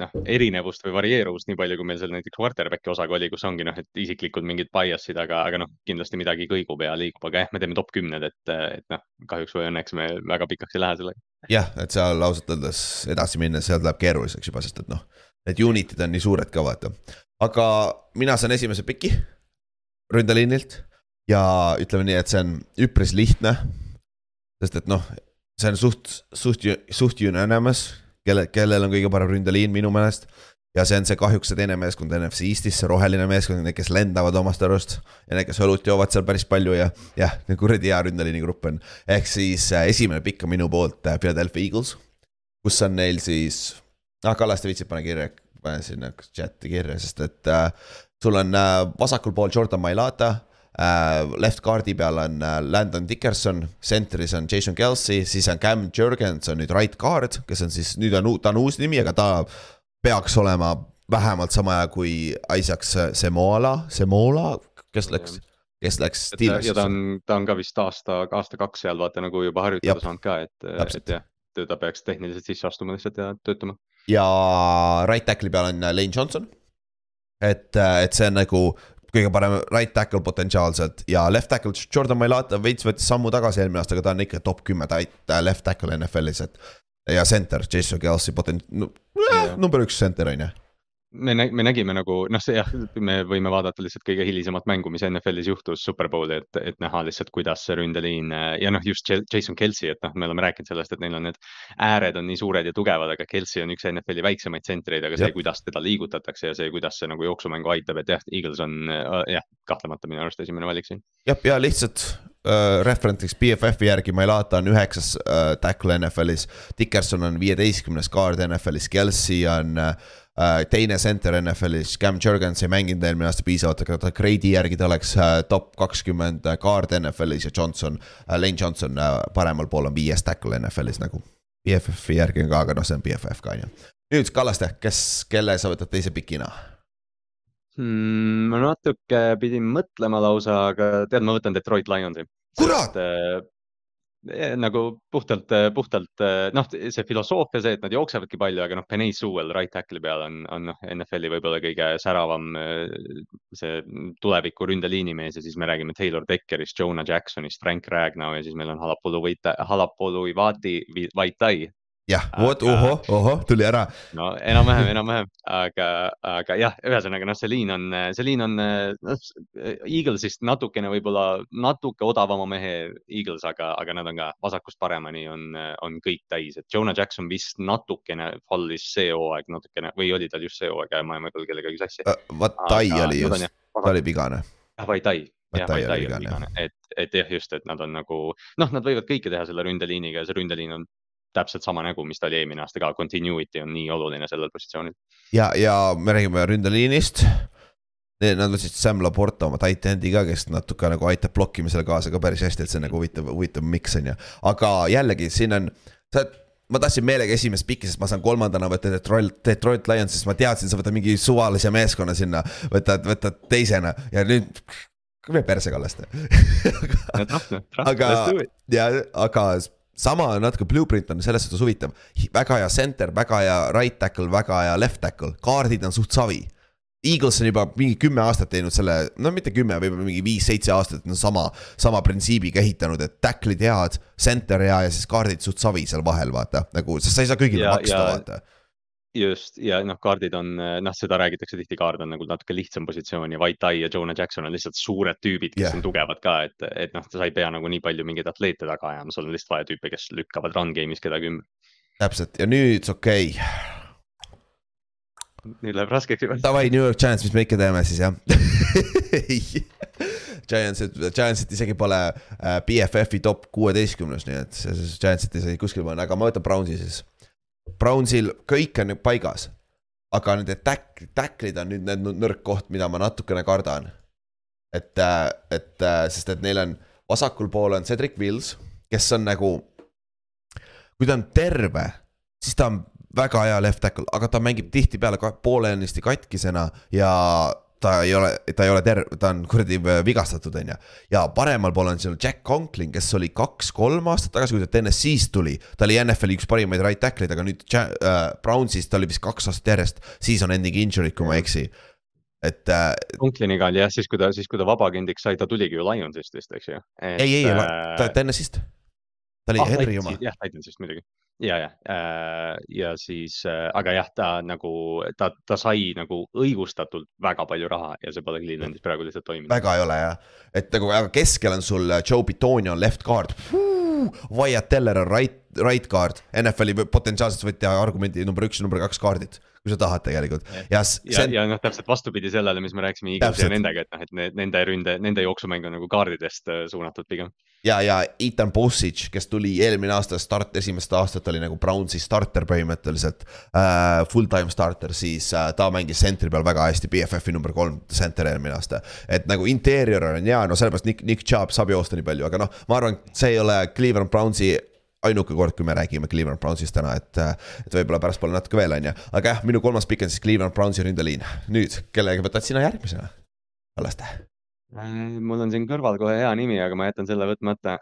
noh, erinevust või varieeruvust nii palju, kui meil seal näiteks quarterback'i osaga oli, kus ongi noh, et isiklikud mingid bias'id, aga, aga noh, kindlasti midagi kõigub ja liigub, aga jah, me teeme top kümned, et, et noh, kahjuks või õnneks me väga pikaks ei lähe sellega. jah, et seal ausalt öeldes edasi minnes, sealt läheb keeruliseks juba, sest et noh, need unit'id on nii suured ka vaata. aga mina saan esimese piki ründeliinilt ja ütleme nii, et see on üpris lihtne. sest et noh, see on suht, suht, suht unanimous, kelle, kellel on kõige parem ründeliin minu meelest. ja see on see kahjuks see teine meeskond NFC Eestis, see roheline meeskond, need, kes lendavad omast arust ja need, kes õlut joovad seal päris palju ja jah, kuradi hea ründeliini grupp on. ehk siis äh, esimene pikk on minu poolt äh, Philadelphia Eagles, kus on neil siis, ah Kallaste viitsib, pane kirja, pane sinna chat'i kirja, sest et äh, sul on äh, vasakul pool Jordan Mailata äh,. Left guard'i peal on äh, Landon Dickerson, center'is on Jason Kelsey, siis on Cam Jurgens on nüüd right guard, kes on siis nüüd on, ta on uus nimi, aga ta peaks olema vähemalt sama hea kui Isaac Semola, Semola, kes läks, kes läks et ta, ja ta on, ta on ka vist aasta, aasta-kaks seal vaata nagu juba harjutada saanud ka, et, et jah, ta peaks tehniliselt sisse astuma lihtsalt ja töötama. ja right tackle'i peal on Lane Johnson. et, et see on nagu kõige parem right tackle potentsiaalselt ja left tackle Jordan Mailata veits võttis sammu tagasi eelmine aasta, aga ta on ikka top kümme äh, left tackle NFL-is, et. ja center Jason Kelsey potent- no,, Jah. number üks center on ju. Me nä-, me nägime nagu noh, see jah, me võime vaadata lihtsalt kõige hilisemat mängu, mis NFL-is juhtus Superbowli, et, et näha lihtsalt, kuidas see ründeliin ja noh, just Jason Kelsey, et noh, me oleme rääkinud sellest, et neil on need ääred on nii suured ja tugevad, aga Kelsey on üks NFL-i väiksemaid tsentreid, aga see kuidas teda liigutatakse ja see, kuidas see nagu jooksumängu aitab, et jah, Eagles on jah, kahtlemata minu arust esimene valik siin. jah, ja lihtsalt äh, reference'iks BFF-i järgi Mailata on üheksas äh, tackle NFL-is. Dickerson on viieteistkümnes guard NFL-is, Kelsey on äh, teine center NFL-is, Cam Jurgens ei mänginud eelmine aasta piisavalt, aga ta grade'i järgi ta oleks äh, top kakskümmend guard NFL-is ja Johnson äh,, Lane Johnson äh, paremal pool on viies tackle NFL-is nagu. BFF-i järgi on ka, aga noh, see on BFF ka on ju. nüüd Kallaste, kes, kelle sa võtad teise pikina? hmm,. ma natuke pidin mõtlema lausa, aga tead, ma võtan Detroit Lionsi. Kurat! Nagu puhtalt, puhtalt noh, see filosoofia, see, et nad jooksevadki palju, aga noh, Penei Sewell right tackle'i peal on, on noh, NFL-i võib-olla kõige säravam see tuleviku ründeliinimees ja siis me räägime Taylor Deckerist, Jonah Jacksonist, Frank Ragnow ja siis meil on Halapolu Halapolu Ivati, Vaitai. jah, vot ohoh, ohoh, tuli ära. no enam-vähem, enam-vähem, aga, aga jah, ühesõnaga noh, see liin on, see liin on noh, Eaglesist natukene võib-olla natuke odavama mehe Eagles, aga, aga nad on ka vasakust paremani on, on kõik täis, et Jonah Jackson vist natukene fallis see hooaeg natukene või oli tal just see hooaeg, ma ei mõelnud kellegagi sassi. Vatai oli just, ta oli vigane. jah, Vaitai, jah, Vatai oli vigane, et, et jah, just, et nad on nagu noh, nad võivad kõike teha selle ründeliiniga ja see ründeliin on täpselt sama nägu, mis ta oli eelmine aasta ka, continuity on nii oluline sellel positsioonil. ja, ja me räägime ründeliinist. Nad võtsid Sam Laporta oma tight end'i ka, kes natuke nagu aitab blokkimisele kaasa ka päris hästi, et see on nagu huvitav, huvitav miks on ju. aga jällegi siin on, sa, ma tahtsin meelega esimest pikki, sest ma saan kolmandana võtta Detroit, Detroit Lions, sest ma teadsin, sa võtad mingi suvalise meeskonna sinna, võtad, võtad teisena ja nüüd. mine perse kallaste. Aga- ja, aga sama natuke blueprint on selles suhtes huvitav, väga hea center, väga hea right tackle, väga hea left tackle, kaardid on suht savi. Eagles on juba mingi kümme aastat teinud selle, no mitte kümme, võib-olla mingi viis-seitse aastat on sama, sama printsiibiga ehitanud, et tackle'id head, center hea ja siis kaardid suht savi seal vahel, vaata nagu, sest sa ei saa kõigile Ja- maksta, vaata. Just ja noh, kaardid on noh, seda räägitakse tihti, kaard on nagu natuke lihtsam positsioon ja Vaitai ja Jonah Jackson on lihtsalt suured tüübid, kes yeah. on tugevad ka, et, et noh, sa ei pea nagu nii palju mingeid atleete taga ajama, sul on lihtsalt vaja tüüpe, kes lükkavad run game'is kedagi ümber. täpselt ja nüüd okei okay., nüüd läheb raskeks juba. davai New York Giants, mis me ikka teeme siis jah Giants, Giantsit isegi pole äh, BFF-i top kuueteistkümnes, nii et Giantsit ei saa kuskil panna, aga ma võtan Brownsi siis. Brownsil kõik on paigas, aga nende tack-, tackle'id on nüüd need nõrk koht, mida ma natukene kardan. et, et äh, sest, et neil on vasakul pool on Cedric Wills, kes on nagu, kui ta on terve, siis ta on väga hea left tackle, aga ta mängib tihtipeale ka poolenisti katkisena ja ta ei ole, ta ei ole terve, ta on kuradi vigastatud, on ju. ja paremal pool on seal Jack Conklin, kes oli kaks-kolm aastat tagasi, kui ta TNS-ist tuli. ta oli NFL-i üks parimaid right tackle'id, aga nüüd Ja- äh, Brownsis ta oli vist kaks aastat järjest, siis on ending injury, kui ma ei eksi. et äh, Conkliniga oli jah, siis kui ta, siis kui ta vabaagendiks sai, ta tuligi ju Lionsist vist, eks ju. ei, ei, ta TNS-ist. ta oli ah, Henry oma. jah, Titansist muidugi ja, ja, ja siis, aga jah, ta nagu, ta, ta sai nagu õigustatult väga palju raha ja see pole Clevelandis praegu lihtsalt toiminud. väga ei ole jah, et nagu aga keskel on sul äh, Joe Bitonio on left guard. Wyatt Teller on right, right guard, NFL-i potentsiaalselt võid teha argumendi number üks ja number kaks kaardid, kui sa tahad tegelikult ja ja, on ja noh, täpselt vastupidi sellele, mis me rääkisime Eaglesi ja nendega, et noh, et need, nende ründe, nende jooksumäng on nagu kaardidest äh, suunatud pigem. ja, ja Ethan Bosic, kes tuli eelmine aasta start, esimest aastat oli nagu Brownsi starter põhimõtteliselt äh,. Full-time starter, siis äh, ta mängis center'i peal väga hästi, BFF-i number kolm center eelmine aasta. et nagu interior on hea, no sellepärast Nick, Nick Chubb saab joosta nii palju, aga noh, ma arvan, see ei ole Cleveland Brownsi ainuke kord, kui me räägime Cleveland Brownsist täna, et, et võib-olla pärastpoole natuke veel, on ju. aga jah, minu kolmas pikk on siis Cleveland Brownsi ründeliin. nüüd, kellega võtad sina järgmisena? Kallaste. Äh, mul on siin kõrval kohe hea nimi, aga ma jätan selle võtmata.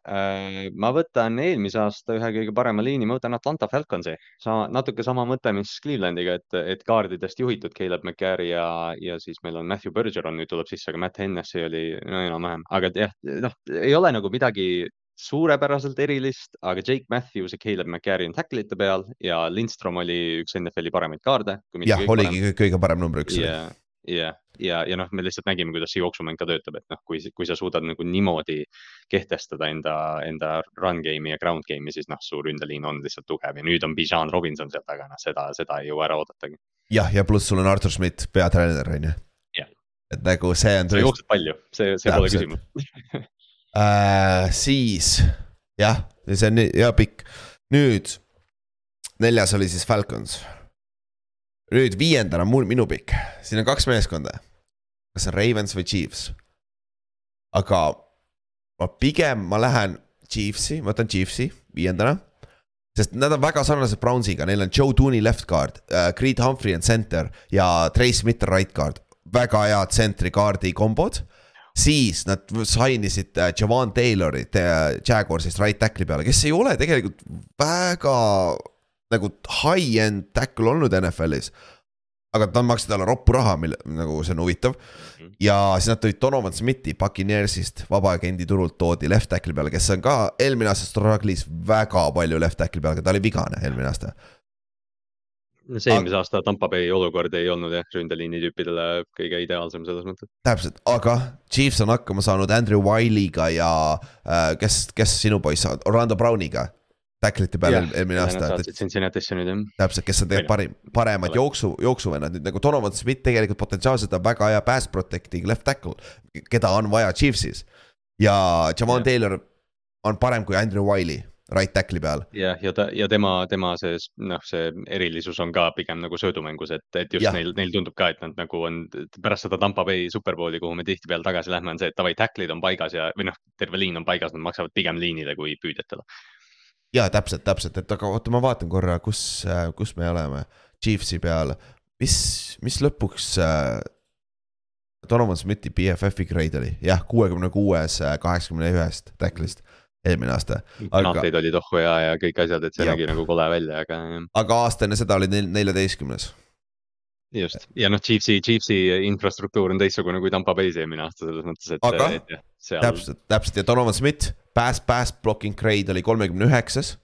ma võtan eelmise aasta ühe kõige parema liini, ma võtan Atlanta Falconsi. sama, natuke sama mõte, mis Clevelandiga, et, et kaardidest juhitud Caleb McCarry ja, ja siis meil on Matthew Bergeron nüüd tuleb sisse, aga Matt Hennessy oli no enam-vähem, aga jah, noh, ei ole nagu midagi suurepäraselt erilist, aga Jake Matthews ja Caleb McCarry on tackle'ite peal ja Lindstrom oli üks NFL-i paremaid kaarde. jah, oligi kõige- kõige parem number üks. ja, ja, ja, ja noh, me lihtsalt nägime, kuidas see jooksumäng ka töötab, et noh, kui, kui sa suudad nagu niimoodi kehtestada enda, enda run game'i ja ground game'i, siis noh, su ründeliin on lihtsalt tugev ja nüüd on Bijan Robinson seal taga, noh seda, seda ei jõua ära oodatagi. jah, ja pluss sul on Artur Schmidt, peatreener on ju Jah.. et nagu see on sa jooksed palju, see, see pole Täpselt. küsimus. äh,. siis jah, see on hea pikk. nüüd neljas oli siis Falcons. nüüd viiendana mul, minu pikk, siin on kaks meeskonda. kas on Ravens või Chiefs? aga ma pigem, ma lähen Chiefsi, ma võtan Chiefsi viiendana. sest nad on väga sarnased Brownsiga, neil on Joe Tooney left guard uh,, Creed Humphrey on center ja Trey Smith on right guard. väga head tsentri kaardi kombod siis nad sainisid äh, Javon Taylorit äh, Jaguarsist right tackle'i peale, kes ei ole tegelikult väga nagu high-end tackle olnud NFL-is. aga nad maksid talle roppu raha, mille, nagu see on huvitav. Mhm. ja siis nad tõid Donovan Smithi Puccaneersist vabaagendi turult toodi left tackle'i peale, kes on ka eelmine aasta struggle'is väga palju left tackle'i peale, aga ta oli vigane eelmine aasta see eelmise aasta Tampa Bay olukord ei olnud jah, ründeliini tüüpidele kõige ideaalsem selles mõttes. täpselt, aga Chiefs on hakkama saanud Andrew Wiley'ga ja äh, kes, kes sinu poiss, Orlando Browniga. Tackliti peal eelmine aasta. Cincinnati'sse nüüd jah. täpselt, kes on tegelikult parim, paremad jooksu, jooksuvennad, nüüd nagu Donovan Smith tegelikult potentsiaalselt on väga hea pass protecting left tackle, keda on vaja Chiefsis. ja Javon Taylor on parem kui Andrew Wiley right tackle'i peal. jah, ja ta ja tema, tema see noh, see erilisus on ka pigem nagu söödumängus, et, et just ja. neil, neil tundub ka, et nad nagu on pärast seda Tampa Bay superbowli, kuhu me tihtipeale tagasi lähme, on see, et davai, tackle'id on paigas ja, või noh, terve liin on paigas, nad maksavad pigem liinile kui püüdjatele. ja täpselt, täpselt, et aga oota, ma vaatan korra, kus, kus me oleme, Chiefsi peal, mis, mis lõpuks äh, Donovan Smithi BFF-i grade oli, jah, kuuekümne kuues kaheksakümne ühest tackle'ist mm eelmine aasta. granateid olid ohhu ja, ja kõik asjad, et see nägi nagu kole välja, aga. aga aasta enne seda oli neil neljateistkümnes. just ja noh, Chiefsi, Chiefsi infrastruktuur on teistsugune kui Tampa Bay's eelmine aasta selles mõttes, et. aga et, seal... täpselt, täpselt ja Donovan Smith, pass, pass blocking grade oli kolmekümne üheksas.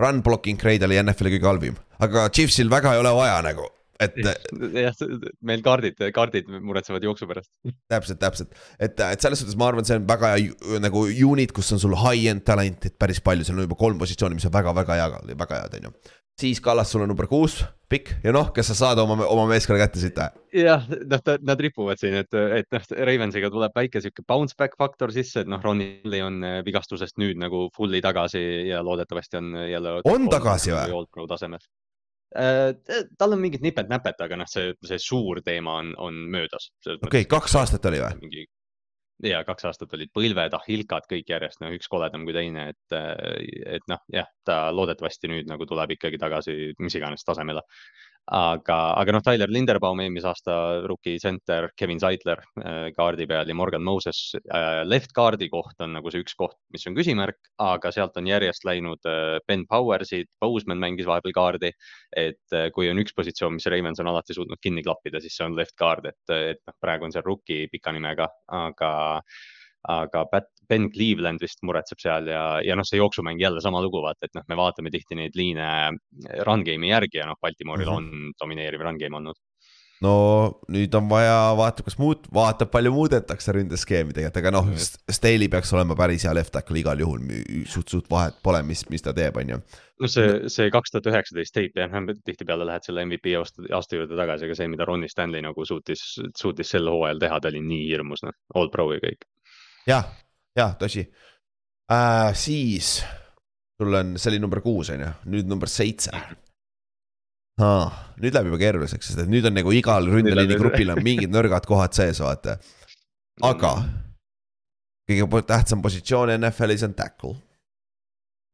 Run blocking grade oli NFL-i kõige halvim, aga Chiefsil väga ei ole vaja nagu et. jah, meil kaardid, kaardid muretsevad jooksu pärast. täpselt, täpselt, et, et selles suhtes ma arvan, see on väga hea nagu unit, kus on sul high-end talent'id päris palju, seal on juba kolm positsiooni, mis on väga-väga hea, väga head, on ju siis Kallas, sul on number kuus, pikk ja noh, kas sa saad oma, oma meeskonna kätte siit? jah, noh, nad ripuvad siin, et, et noh, Ravensiga tuleb väike sihuke bounce back faktor sisse, et noh, Ronnie on eh, vigastusest nüüd nagu fully tagasi ja loodetavasti on jälle. on tagasi või? tasemel tal on mingid nipet-näpet, aga noh, see, see suur teema on, on möödas. okei okay,, kaks aastat oli või? mingi ja kaks aastat olid põlved, ahilkad kõik järjest, no üks koledam kui teine, et, et noh, jah, ta loodetavasti nüüd nagu tuleb ikkagi tagasi mis iganes tasemele aga, aga noh, Tyler Linderbaum eelmise aasta rookie center, Kevin Zeitler äh, kaardi peal ja Morgan Moses äh, left kaardi koht on nagu see üks koht, mis on küsimärk, aga sealt on järjest läinud äh, Ben Powersid, Boseman mängis vahepeal kaardi. et kui on üks positsioon, mis Ravens on alati suutnud kinni klappida, siis see on left guard, et, et noh, praegu on seal rookie pika nimega, aga aga Pat, Ben Cleveland vist muretseb seal ja, ja noh, see jooksumäng jälle sama lugu, vaata, et noh, me vaatame tihti neid liine run game'i järgi ja noh, Baltimooril mm -hmm. on domineeriv run game olnud no nüüd on vaja, vaatab, kas muud, vaatab, palju muudetakse ründeskeemi tegelikult, aga noh, Staley peaks olema päris hea left tackle igal juhul, suht, suht vahet pole, mis, mis ta teeb, on ju. no see, see kaks tuhat üheksateist tape jah, tihtipeale lähed selle MVP aasta, aasta juurde tagasi, aga see, mida Ronnie Stanley nagu suutis, suutis sel hooajal teha, ta oli nii hirmus, noh, all pro ja kõik jah, jah, tõsi äh,. siis sul on, see oli number kuus, on ju, nüüd number seitse ah,. nüüd läheb juba keeruliseks, sest et nüüd on nagu igal ründeliini grupil on mingid nõrgad kohad sees, vaata. aga kõige tähtsam positsioon NFL-is on tackle.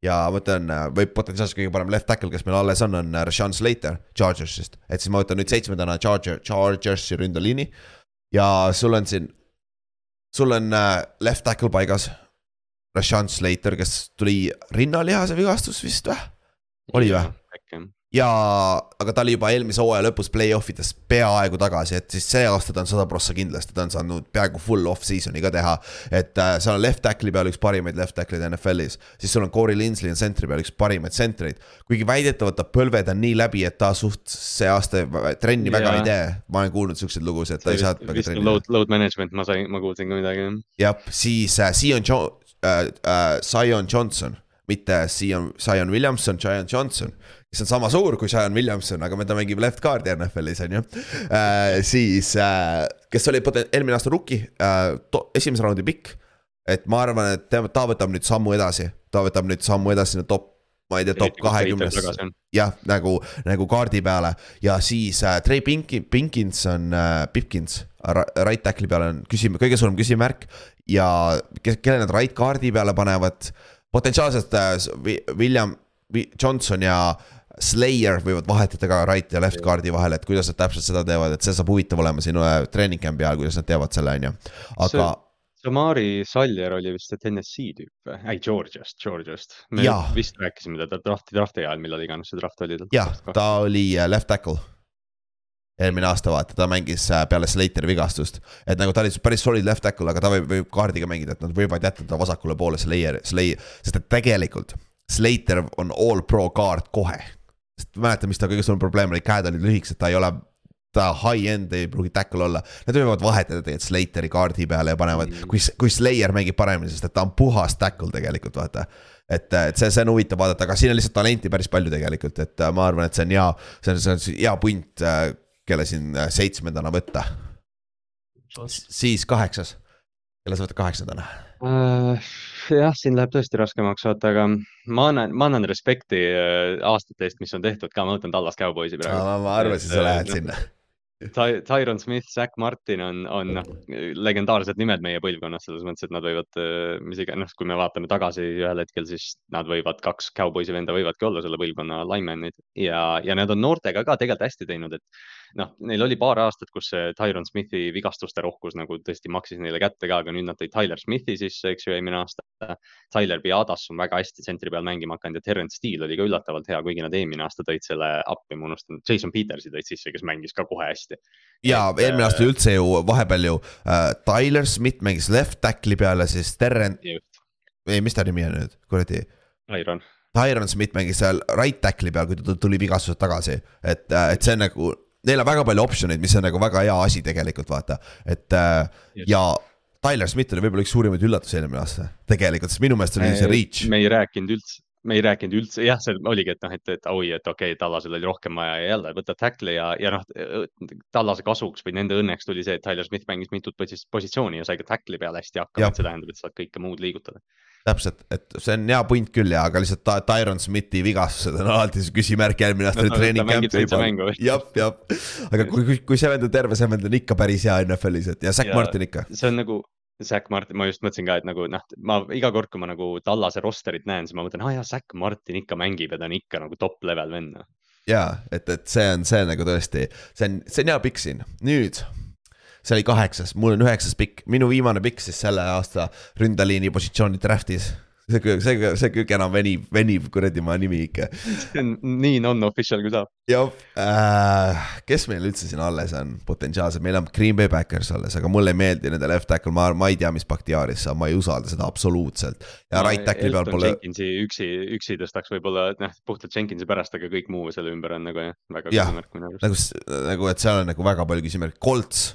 ja ma ütlen, võib potentsiaalselt kõige parem left tackle, kes meil alles on, on Rashan Slater Chargersist, et siis ma võtan nüüd seitsmendana Charger, Chargersi ründeliini. ja sul on siin sul on äh, left tackle paigas. Rashan Slater, kes tuli rinnalihase vigastus vist või? oli või? Ja, aga ta oli juba eelmise hooaja lõpus play-off ides peaaegu tagasi, et siis see aasta ta on sada prossa kindlasti, ta on saanud peaaegu full off-season'i ka teha. et äh, seal on left tackle'i peal üks parimaid left tackle'id NFL-is, siis sul on Corey Linsley on center'i peal üks parimaid centreid. kuigi väidetavalt ta põlved on nii läbi, et ta suht see aasta trenni yeah. väga ei tee. ma olen kuulnud siukseid lugusid, et ta ei saa väga trenni. Load, load management, ma sain, ma kuulsin ka midagi. jah, siis äh, Sion jo- äh,, äh, Zion Johnson mitte Zion, Zion Williamson, Zion Johnson kes on sama suur kui Zion Williamson, aga ta mängib left guard'i NFL-is on ju äh,. siis äh,, kes oli eelmine aasta rookie äh,, esimese raundi pikk. et ma arvan, et ta, ta võtab nüüd sammu edasi, ta võtab nüüd sammu edasi sinna top ma ei tea, top kahekümnes, jah, nagu, nagu kaardi peale ja siis äh, Trey Pinkin, Pinkins on äh,, Pipkins, right tackle'i peal on küsim-, kõige suurem küsimärk. ja kelle nad right kaardi peale panevad, potentsiaalselt äh, William Johnson ja Slayer võivad vahetada ka right ja left guard'i vahel, et kuidas nad täpselt seda teevad, et see saab huvitav olema sinu treening camp'i ajal, kuidas nad teevad selle, on ju, aga. Samari Saljer oli vist see TNS-i tüüp või? ei, Georgiast, Georgiast. me ja. vist rääkisime teda drafti, drafti ajal, millal iganes see draft oli. jah, ta oli äh, left tackle eelmine aasta vaata, ta mängis äh, peale Slateri vigastust. et nagu ta oli päris solid left tackle, aga ta võib, võib kaardiga mängida, et nad võivad jätta ta vasakule poole Slayer, Slayer, sest et tegelikult. Slater on all pro kaart kohe, sest mäletan, mis ta kõige suurem probleem oli, käed olid lühikesed, ta ei ole ta high-end ei pruugi tackle olla. Nad võivad vahetada tegelikult Slateri kaardi peale ja panevad mm., kui, kui Slayer mängib paremini, sest et ta on puhas tackle tegelikult vaata. et, et see, see on huvitav vaadata, aga siin on lihtsalt talenti päris palju tegelikult, et äh, ma arvan, et see on hea, see on, see on hea punt, äh, kelle siin äh, seitsmendana võtta. siis kaheksas, kelle sa võtad kaheksandana uh,? Jah, siin läheb tõesti raskemaks, vaata, aga ma annan, ma annan respekti äh, aastate eest, mis on tehtud ka, ma võtan Tallas Cowboysi praegu. ma arvasin, sa lähed no, sinna Ty Tyron Smith, Zack Martin on, on noh, legendaarsed nimed meie põlvkonnas selles mõttes, et nad võivad, äh, mis iganes, noh, kui me vaatame tagasi ühel hetkel, siis nad võivad, kaks Cowboysi venda võivadki olla selle põlvkonna linemen'id ja, ja nad on noortega ka tegelikult hästi teinud, et noh, neil oli paar aastat, kus see Tyron Smithi vigastuste rohkus nagu tõesti maksis neile kätte ka, aga nüüd nad tõid Tyler Smithi sisse, eks ju, eelmine aasta. Tyler Biadas on väga hästi tsentri peal mängima hakanud ja Terence Steele oli ka üllatavalt hea, kuigi nad eelmine aasta tõid selle appi, ma unustan, Jason Petersi tõid sisse, kes mängis ka kohe hästi. ja et, eelmine aasta äh, üldse ju vahepeal ju äh, Tyler Smith mängis left tackle'i peale, siis Terence. ei, mis ta nimi on nüüd, kuradi? Tyron Tyron Smith mängis seal right tackle'i peal, kui ta tuli vigastused tagasi, et, äh, et see on nagu neil on väga palju optsioneid, mis on nagu väga hea asi tegelikult vaata, et äh, ja Tyler Smith oli võib-olla üks suurimaid üllatusi eelmine aasta, tegelikult, sest minu meelest oli see reach. me ei rääkinud üldse, me ei rääkinud üldse, jah, see oligi, et noh, et, et oi, et okei okay,, Tallasel oli rohkem vaja ja jälle võtad tackle'i ja, ja noh, Tallase kasuks või nende õnneks tuli see, et Tyler Smith mängis mitut positsiooni ja sai ka tackle'i peale hästi hakkama, et see tähendab, et saad kõike muud liigutada. Täpselt, et see on hea punt küll ja, aga lihtsalt Tyron Smithi vigastused on alati see küsimärk, järgmine aasta oli no, treening camp. jah, jah, aga kui, kui, kui see vend on terve, see vend on ikka päris hea NFL-is, et ja Zack Martin ikka. see on nagu Zack Martin, ma just mõtlesin ka, et nagu noh, ma iga kord, kui ma nagu Tallase rosterit näen, siis ma mõtlen, aa ah, jaa, Zack Martin ikka mängib ja ta on ikka nagu top level vend. Noh. ja et, et see on see nagu tõesti, see on, see on hea pikk siin, nüüd see oli kaheksas, mul on üheksas pikk, minu viimane pikk siis selle aasta ründeliini positsiooni draft'is see, see, see kõige enam venib, venib kuradi maa nimi ikka. see on nii non-official kui saab. jah äh,, kes meil üldse siin alles on potentsiaalselt, meil on Green Bay Backers alles, aga mulle ei meeldi nende left tackle, ma, ma ei tea, mis Bakhtiaris saab, ma ei usalda seda absoluutselt. ja no, right tackle'i peal pole. Jenkinsi üksi, üksi tõstaks võib-olla, et noh, puhtalt Jenkinsi pärast, aga kõik muu selle ümber on nagu jah, väga küsimärk minu arust. nagu, nagu, et seal on nagu väga palju küsimärke, Colts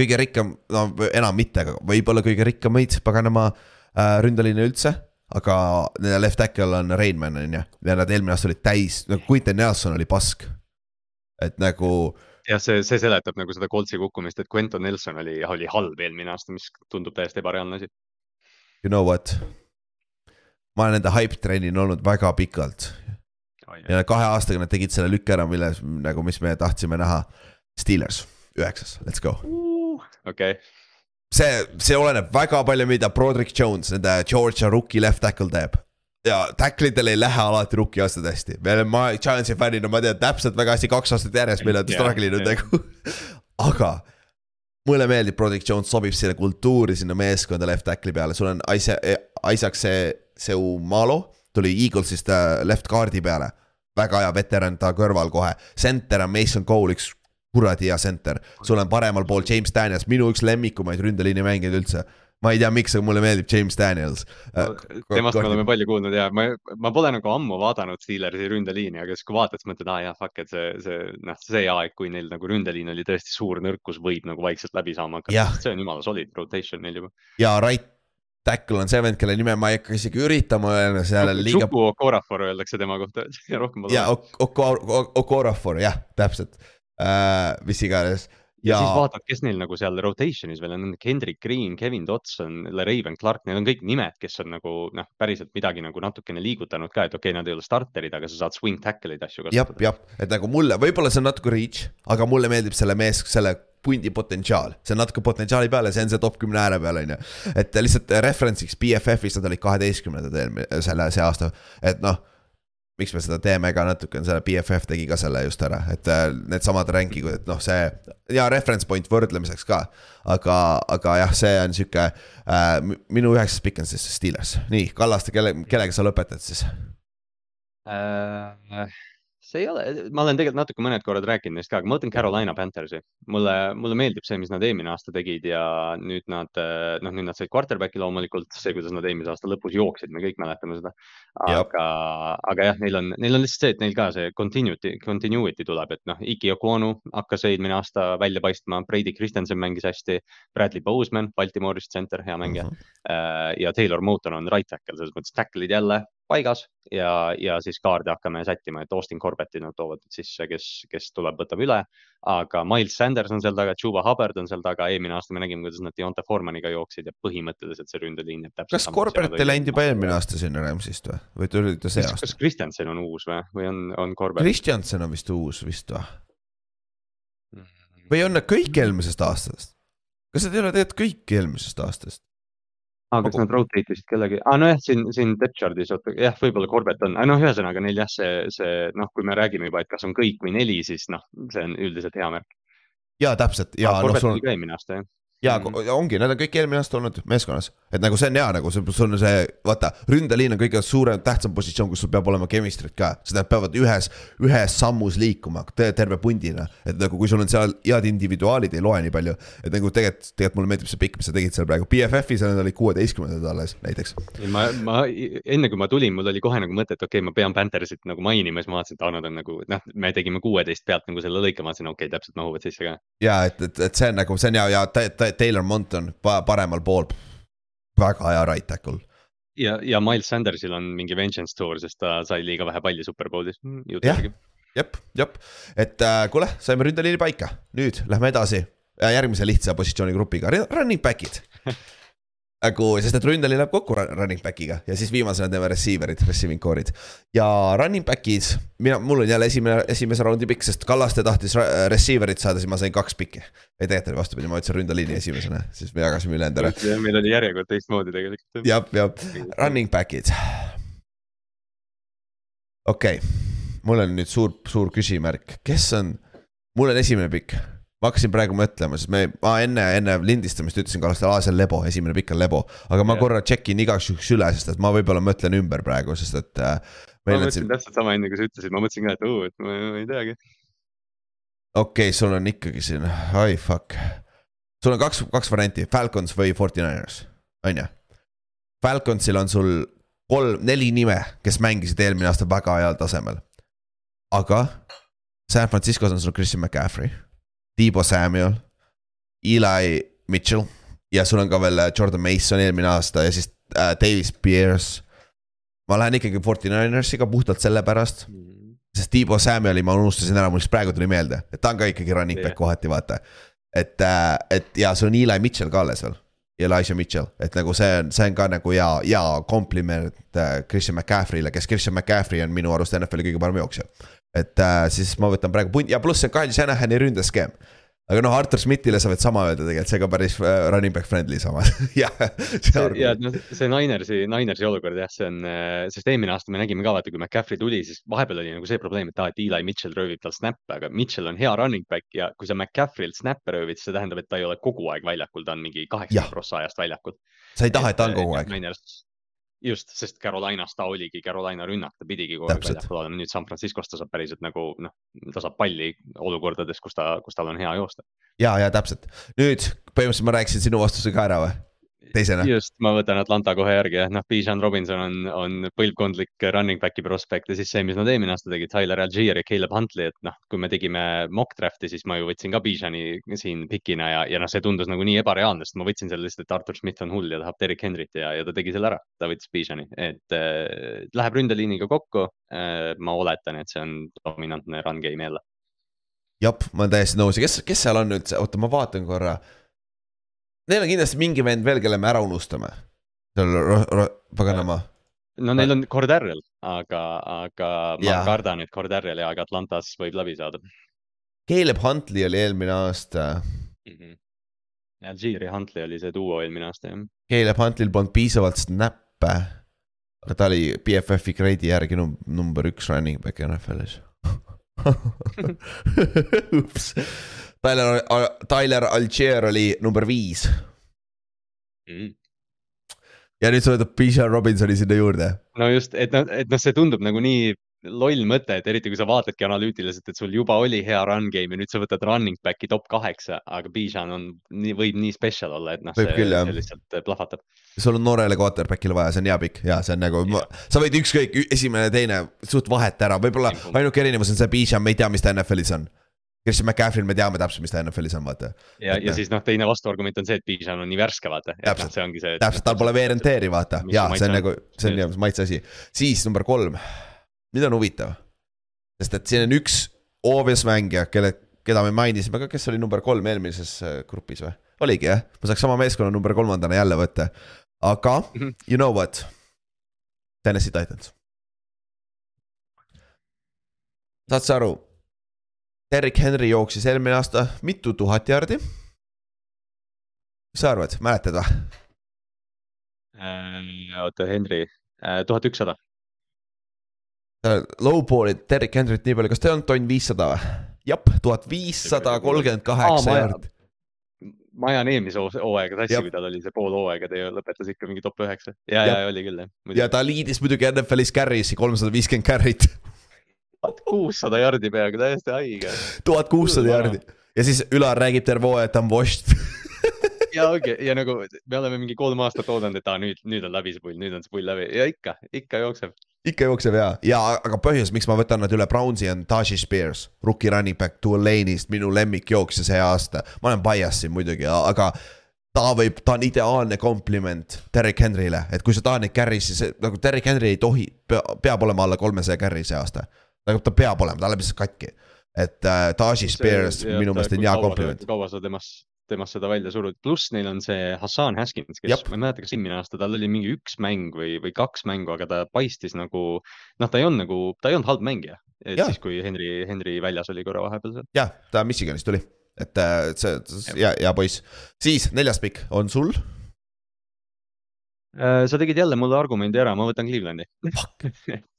kõige rikkam, no enam mitte, aga võib-olla kõige rikkamaid paganama äh, ründeliine üldse. aga nende left tackle on Rainman on ju, ja nad eelmine aasta olid täis, no Quinton Nelson oli pask. et nagu. jah, see, see seletab nagu seda Coltsi kukkumist, et Quinton Nelson oli, oli halb eelmine aasta, mis tundub täiesti ebareaalne asi. You know what? ma olen nende hype trennil olnud väga pikalt ja kahe aastaga nad tegid selle lükke ära, milles nagu, mis me tahtsime näha. Steelers, üheksas, let's go okei okay. See, see oleneb väga palju, mida Broderick Jones, nende Georgia rookie left tackle teeb. ja tackle idel ei lähe alati rookie aastad hästi, me oleme, ma Giantsi fännina, ma tean täpselt väga hästi, kaks aastat järjest meil on struggle inud nagu. Aga mulle meeldib, Broderick Jones sobib sinna kultuuri, sinna meeskonda left tackle'i peale, sul on Isaac, Isaac see, Seumalo tuli Eaglesist äh, left guard'i peale. väga hea veteran ta kõrval kohe, center on Mason Cole, üks kuradi hea center. sul on paremal pool James Daniels, minu üks lemmikumaid ründeliini mängijaid üldse. ma ei tea, miks, aga mulle meeldib James Daniels no,. temast me oleme palju kuulnud ja ma, ma pole nagu ammu vaadanud Steelersi ründeliini, aga siis kui vaatad, siis mõtled, aa ah, jah, fuck, et see, see noh, see aeg, kui neil nagu ründeliin oli tõesti suur nõrkus, võib nagu vaikselt läbi saama hakata, see on jumala solid rotation neil juba. ja right tackle on see vend, kelle nime ma ei hakka isegi üritama öelda, seal on liiga. Okorafor öeldakse tema kohta ja rohkem pole. ja Okorafor jah, täpselt äh,, mis iganes. ja siis vaatad, kes neil nagu seal rotation'is veel on, Kendrick Green, Kevin Dotson, Raven Clark, need on kõik nimed, kes on nagu noh, päriselt midagi nagu natukene liigutanud ka, et okei okay,, nad ei ole starter'id, aga sa saad swing tackle'id asju kasutada. jah, jah, et nagu mulle, võib-olla see on natuke reach, aga mulle meeldib selle mees, selle pundi potentsiaal, see on natuke potentsiaali peal ja see on see top kümne ääre peal, on ju. et lihtsalt reference'iks BFF-is nad olid kaheteistkümnendad eelmine, selle, see aasta, et noh miks me seda teeme ka natuke on selle BFF tegi ka selle just ära, et äh, needsamad ranking'ud, et noh, see ja reference point võrdlemiseks ka. aga, aga jah, see on sihuke äh,, minu üheksas pikk on siis Steelers, nii, Kallaste, kelle, kellega sa lõpetad siis äh,? See ei ole, ma olen tegelikult natuke mõned korrad rääkinud neist ka, aga ma võtan Carolina Panthersi. mulle, mulle meeldib see, mis nad eelmine aasta tegid ja nüüd nad, noh, nüüd nad said quarterback'i loomulikult, see, kuidas nad eelmise aasta lõpus jooksid, me kõik mäletame seda. aga, aga jah, neil on, neil on lihtsalt see, et neil ka see continuity, continuity tuleb, et noh, Iki Okwonu hakkas eelmine aasta välja paistma, Brady Christensen mängis hästi. Bradley Boseman, Baltimoorist center, hea mängija uh. -huh. ja Taylor Moton on right tackle, selles mõttes tackle'id jälle paigas ja, ja siis kaarde hakkame sättima, et Austin Corbetti nad toovad sisse, kes, kes tuleb, võtab üle. aga Miles Sanders on seal taga, Chuba Hubbard on seal taga, eelmine aasta me nägime, kuidas nad Deonta Formaniga jooksid ja põhimõtteliselt see ründeliin jääb täpselt. kas Corbett ei läinud juba eelmine aasta sinna Rams'ist või, või tuli ta see aasta? kas Kristjanson on uus või, või on, on Corbett? Kristjanson on vist uus vist või? või on nad kõik eelmisest aastast? kas need ei ole tegelikult kõik eelmisest aastast? Aa, kas nad rotate isid kellegi, aa nojah, siin, siin oota jah, võib-olla Corbett on, noh, ühesõnaga neil jah, see, see noh, kui me räägime juba, et kas on kõik või neli, siis noh, see on üldiselt hea märk. ja täpselt ja. Corbett no, sul... ka eelmine aasta jah ja mm. ongi, nad on kõik eelmine aasta olnud meeskonnas, et nagu see on hea, nagu sul, sul on see, vaata, ründeliin on kõige suurem, tähtsam positsioon, kus sul peab olema chemistry't ka. seda peavad ühes, ühes sammus liikuma terve pundina, et nagu kui sul on seal head individuaalid, ei loe nii palju. et nagu tegelikult, tegelikult mulle meeldib see pikk, mis sa tegid seal praegu, BFF-is nad olid kuueteistkümnendad alles näiteks. ma, ma enne kui ma tulin, mul oli kohe nagu mõte, et okei okay,, ma pean Panthersit nagu mainima, siis ma vaatasin, et aa, nad on nagu noh, me tegime kuueteist pealt nagu selle lõike, ma vaatasin, okei okay,, täpselt mahuvad sisse ka. ja et, et, et see on nagu, see on hea ja ta Taylor Monton paremal pool, väga hea right tackle. Ja, ja Miles Sandersil on mingi vengeance tour, sest ta sai liiga vähe palli Superbowlis. Mm, jah, jep, jep, et äh, kuule, saime ründeliini paika, nüüd lähme edasi äh, järgmise lihtsa positsioonigrupiga, running back'id nagu, sest et ründel läheb kokku running back'iga ja siis viimasena teeme receiver'id, receiving core'id. ja running back'id, mina, mul on jälle esimene, esimese raundi pikk, sest Kallaste tahtis receiver'it saada, siis ma sain kaks pikki. ei tegelikult oli vastupidi, ma võtsin ründeliini esimesena, siis me jagasime ülejäänud ära. meil oli järjekord teistmoodi tegelikult. jah, jah, running back'id. okei okay., mul on nüüd suur, suur küsimärk, kes on, mul on esimene pikk ma hakkasin praegu mõtlema, sest me, ma enne, enne lindistamist ütlesin Kallastele, aa see on lebo, esimene pikk on lebo. aga ma yeah. korra check in igaks juhuks üle, sest et ma võib-olla mõtlen ümber praegu, sest et äh,. ma mõtlesin siin... täpselt sama enne, kui sa ütlesid, ma mõtlesin ka, et oo, et ma, ma ei teagi. okei okay,, sul on ikkagi siin, oi fuck. sul on kaks, kaks varianti, Falcons või Forty Niners, on ju. Falconsil on sul kolm, neli nime, kes mängisid eelmine aasta väga heal tasemel. aga San Franciscos on sul Christian McCaffrey Debo Samuel, Eli Mitchell ja sul on ka veel äh, Jordan Mason eelmine aasta ja siis äh, Davis Pierce. ma lähen ikkagi Forty Ninersiga puhtalt sellepärast mm, -hmm. sest Debo Samuel'i ma unustasin ära, mul just praegu tuli meelde, et ta on ka ikkagi running back yeah. kohati, vaata. et, äh, et ja sul on Eli Mitchell ka alles veel. Elijah Mitchell, et nagu see on, see on ka nagu hea, hea kompliment äh, Christian McCaffrey'le, kes Christian McCaffrey on minu arust NFL-i kõige parem jooksja et äh, siis ma võtan praegu punt ja pluss see Kyle Shanahani ründeskeem. aga noh, Artur Schmidtile sa võid sama öelda tegelikult, see ka päris äh, running back friendly samas jah. ja noh, see Ninersi, Ninersi olukord jah, see on, äh, sest eelmine aasta me nägime ka vaata, kui McCaffrey tuli, siis vahepeal oli nagu see probleem, et aa, et Eli Mitchell röövib tal snap'e, aga Mitchell on hea running back ja kui sa McCaffrey'lt snap'e röövid, siis see tähendab, et ta ei ole kogu aeg väljakul, ta on mingi kaheksakümmend prossa ajast väljakul. sa ei taha, et ta on kogu aeg. Just, sest Carolinas ta oligi Carolina rünnak, ta pidigi kogu aeg väljakul olema, nüüd San Franciscos ta saab päriselt nagu noh, ta saab palli olukordades, kus ta, kus tal on hea joosta. ja, ja täpselt, nüüd põhimõtteliselt ma rääkisin sinu vastuse ka ära või? Teisena. just, ma võtan Atlanta kohe järgi noh, Bijan Robinson on, on põlvkondlik running back'i prospekt ja siis see, mis nad eelmine aasta tegid, Tyler Algier ja Caleb Huntley, et noh, kui me tegime mock draft'i, siis ma ju võtsin ka Bijani siin pikina ja, ja noh, see tundus nagu nii ebareaalne, sest ma võtsin selle lihtsalt, et Artur Schmidt on hull ja tahab Derek Henryt ja, ja ta tegi selle ära, ta võttis Bijani, et äh, läheb ründeliiniga kokku äh,. ma oletan, et see on dominantne run game jälle. jah, ma olen täiesti nõus ja kes, kes seal on üldse, oota, ma vaatan korra Neil on kindlasti mingi vend veel, kelle me ära unustame. seal, paganama. no neil on Cordarrel, aga, aga ma ja. kardan, et Cordarrel ja Atlantas võib läbi saada. Caleb Huntley oli eelmine aasta mm. -hmm. Algieri Huntley oli see duo eelmine aasta, jah. Caleb Huntley'l polnud piisavalt snap'e. aga ta oli BFF-i grade'i järgi num- number üks running back NFL-is ups, Tyler, Tyler Algier oli number viis mm.. ja nüüd sa võtad Bijan Robinsoni sinna juurde. no just, et noh, et noh, see tundub nagu nii loll mõte, et eriti kui sa vaatadki analüütiliselt, et sul juba oli hea run game ja nüüd sa võtad running back'i top kaheksa, aga Bijan on nii, võib nii special olla, et noh, see, küll, see lihtsalt äh, plahvatab. sul on noorele quarterback'ile vaja, see on hea pikk ja see on nagu, sa võid ükskõik, esimene, teine, suht vahet ära, võib-olla ainuke erinevus on see Bijan, me ei tea, mis ta NFL-is on. Christian McCaffrey, me teame täpselt, mis ta NFL-is on, vaata. ja, ja noh. siis noh, teine vastuargument on see, et Bijan on nii värske, vaata. Täpselt. see ongi see. täpselt, tal pole veerentteeri, vaata Mis ja su see on nagu, see on jah maitse asi. siis number kolm, nüüd on huvitav. sest et siin on üks obvious mängija, kelle, keda me mainisime, aga kes oli number kolm eelmises äh, grupis või? oligi jah, ma saaks sama meeskonna number kolmandana jälle võtta. aga Mhm. you know what? Tennessee Titans. saad sa aru? Derek Henry jooksis eelmine aasta mitu tuhat jardi. mis sa arvad, mäletad või? Äh, oota, Henry, tuhat ükssada. Lowball'id Derek Henryt nii palju, kas ta ei olnud tonn viissada või? jep, tuhat viissada kolmkümmend kaheksa jardi. ma ajan eelmise hoo- hooaega sassi kui tal oli see pool hooaega, ta ju lõpetas ikka mingi top üheksa. ja, Jep. ja oli küll jah. ja ta liidis muidugi NFL-is carry'si kolmsada viiskümmend carry't, kuussada jardi peaaegu, täiesti haige. tuhat kuussada jardi. ja siis Ülar räägib terve hooaja, et ta on washed. ja ongi, ja nagu me oleme mingi kolm aastat oodanud, et aa nüüd, nüüd on läbi see pull, nüüd on see pull läbi ja ikka, ikka jookseb. ikka jookseb ja, ja aga põhjus, miks ma võtan nad üle Brownsi on Tashi Spears, rookie running back Tulane'ist, minu lemmikjooksja see aasta. ma olen bias siin muidugi, aga ta võib, ta on ideaalne kompliment Derek Henry'le, et kui sa tahad neid carry'si, see nagu Derek Henry ei tohi, peab olema alla kolmesaja carry see aasta. Nagu ta peab olema, ta läheb lihtsalt katki. et äh, Tashi Spears minu meelest on hea kompliment. kaua sa temast, temast seda välja surud, pluss neil on see Hassan Haskins, kes Jep. ma ei mäleta, kas eelmine aasta tal oli mingi üks mäng või, või kaks mängu, aga ta paistis nagu noh, ta ei olnud nagu, ta ei olnud halb mängija. Jah. siis, kui Henry, Henry väljas oli korra vahepeal seal. jah, ta Michiganist tuli, et äh, see, see hea, hea poiss. siis neljas pikk on sul. Äh, sa tegid jälle mulle argumendi ära, ma võtan Clevelandi.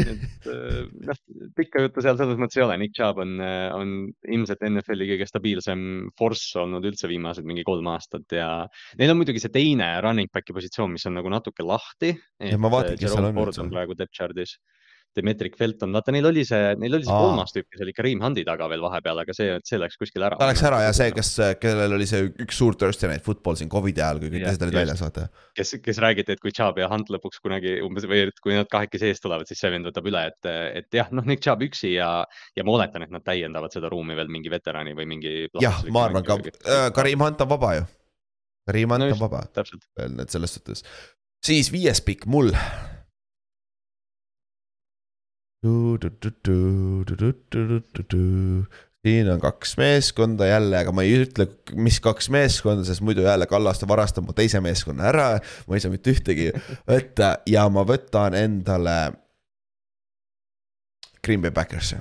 et äh, noh, pikka juttu seal selles mõttes ei ole, Nick Chubb on, on ilmselt NFL-i kõige stabiilsem force olnud üldse viimased mingi kolm aastat ja neil on muidugi see teine running back'i positsioon, mis on nagu natuke lahti. Ja ma vaatan, kes seal on praegu depth chart'is. Demetric Felton, vaata neil oli see, neil oli see Aa. kolmas tüüp, kes oli Kareem Hundi taga veel vahepeal, aga see, see läks kuskile ära. ta läks ära ja see, kes, kellel oli see üks suur Thursday Night Football siin Covidi ajal, kui kõik teised olid väljas, vaata. kes, kes räägiti, et kui Chubb ja Hunt lõpuks kunagi umbes või et kui nad kahekesi ees tulevad, siis see vend võtab üle, et, et jah, noh, Nick Chubb üksi ja, ja ma oletan, et nad täiendavad seda ruumi veel mingi veterani või mingi. jah, ma arvan ka, Karim Hunt on vaba ju. Karim Hunt No on vaba veel, et selles suhtes. siis viies pikk mul. Siin on kaks meeskonda jälle, aga ma ei ütle, mis kaks meeskonda, sest muidu jälle Kallaste varastab mu teise meeskonna ära. ma ei saa mitte ühtegi võtta ja ma võtan endale Green Bay Backersi.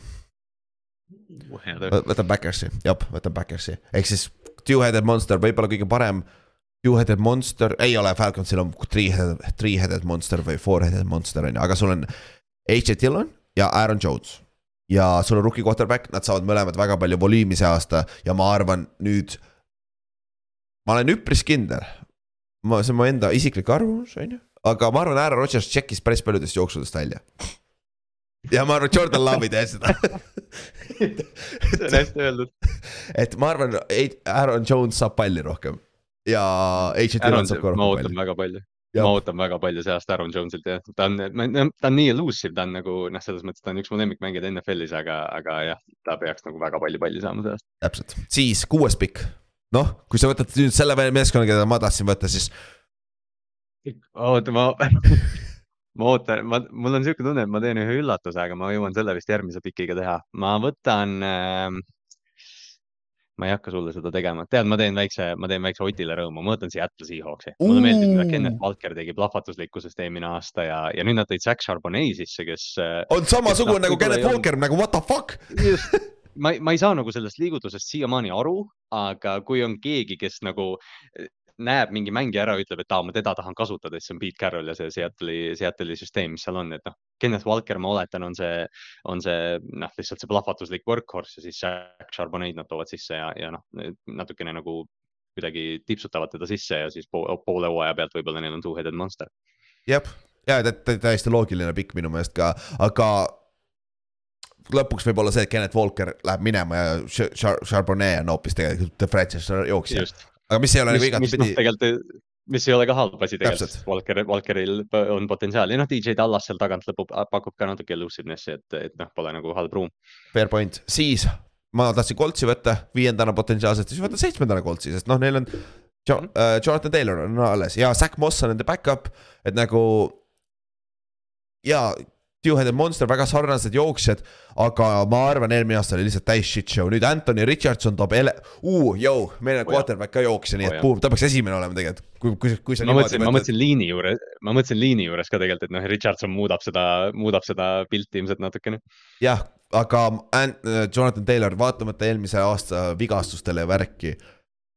võtan Backersi, jah, võtan Backersi, ehk siis two-headed monster, võib-olla kõige parem. Two-headed monster, ei ole, Falconsil on three-headed, three-headed monster või four-headed monster on ju, aga sul on H.J. Dillon ja Aaron Jones. ja sul on rookie quarterback, nad saavad mõlemad väga palju volüümi see aasta ja ma arvan nüüd. ma olen üpris kindel, ma, see on mu enda isiklik arvamus, on ju, aga ma arvan, Aaron Rodgers tšekkis päris paljudest jooksudest välja. ja ma arvan, Jordan Love ei tee seda see on hästi öeldud. et ma arvan, Aaron Jones saab palli rohkem ja H.J. Dillon saab ka ma rohkem ootan palli. väga palju. Ma ootan väga palju see aasta Aaron Jonesilt ja ta on, ta on nii elusive, ta on nagu noh, selles mõttes ta on üks mu lemmikmängijaid NFL-is, aga, aga jah, ta peaks nagu väga palju palli saama see aasta. täpselt, siis kuues pikk. noh, kui sa võtad nüüd selle meeskonna, keda ma tahtsin võtta, siis oota, ma, ma ootan, ma, mul on siuke tunne, et ma teen ühe üllatuse, aga ma jõuan selle vist järgmise pikiga teha. ma võtan äh,. Ma ei hakka sulle seda tegema, tead, ma teen väikse, ma teen väikse Otile rõõmu, ma võtan Seattle Seahawksi. mulle meeldib, mida. Kenneth Walker tegi plahvatuslikkusest eelmine aasta ja, ja nüüd nad tõid Zack Charbonnet sisse, kes äh, on samasugune nagu Kenneth Walker nagu what the fuck. just, ma, ma ei saa nagu sellest liigutusest siiamaani aru, aga kui on keegi, kes nagu näeb mingi mängija ära, ütleb, et aa, ma teda tahan kasutada, siis see on Pete Carroll ja see Seattle'i, Seattle'i süsteem, mis seal on, et noh. Kenneth Walker, ma oletan, on see, on see noh, lihtsalt see plahvatuslik workhorse ja siis Jack Charbonneid nad toovad sisse ja, ja noh, natukene nagu kuidagi tipsutavad teda sisse ja siis poole hooaja pealt võib-olla neil on two-headed monster. jah, ja täiesti loogiline pikk minu meelest ka, aga lõpuks võib olla see, et Kenneth Walker läheb minema ja Charbonnet on hoopis tegelikult the franchise jooksja. Aga mis ei ole nagu igatepidi. Noh, tegelikult, mis ei ole ka halb asi tegelikult, sest Walker, Walkeril on potentsiaali, noh, DJ Tallas seal tagant lõpub, pakub ka natuke elusiveness'i, et, et noh, pole nagu halb ruum. Fair point, siis ma tahtsin Coltsi võtta viiendana potentsiaalselt, siis võtan seitsmendana Coltsi, sest noh, neil on John, uh, Jonathan Taylor on alles ja Zack Moss on nende back-up, et nagu. ja Two-Headed Monster, väga sarnased jooksjad, aga ma arvan, eelmine aasta oli lihtsalt täis shit show, nüüd Anthony Richardson toob ele-, uu, jõu, meil on oh, quarterback ka jooksja, nii et oh, ta peaks esimene olema tegelikult, kui, kui, kui sa ma mõtlesin, ma mõtlesin liini juures, ma mõtlesin liini juures ka tegelikult, et noh, Richardson muudab seda, muudab seda pilti ilmselt natukene. jah, aga Jonathan Taylor, vaatamata eelmise aasta vigastustele ja värki,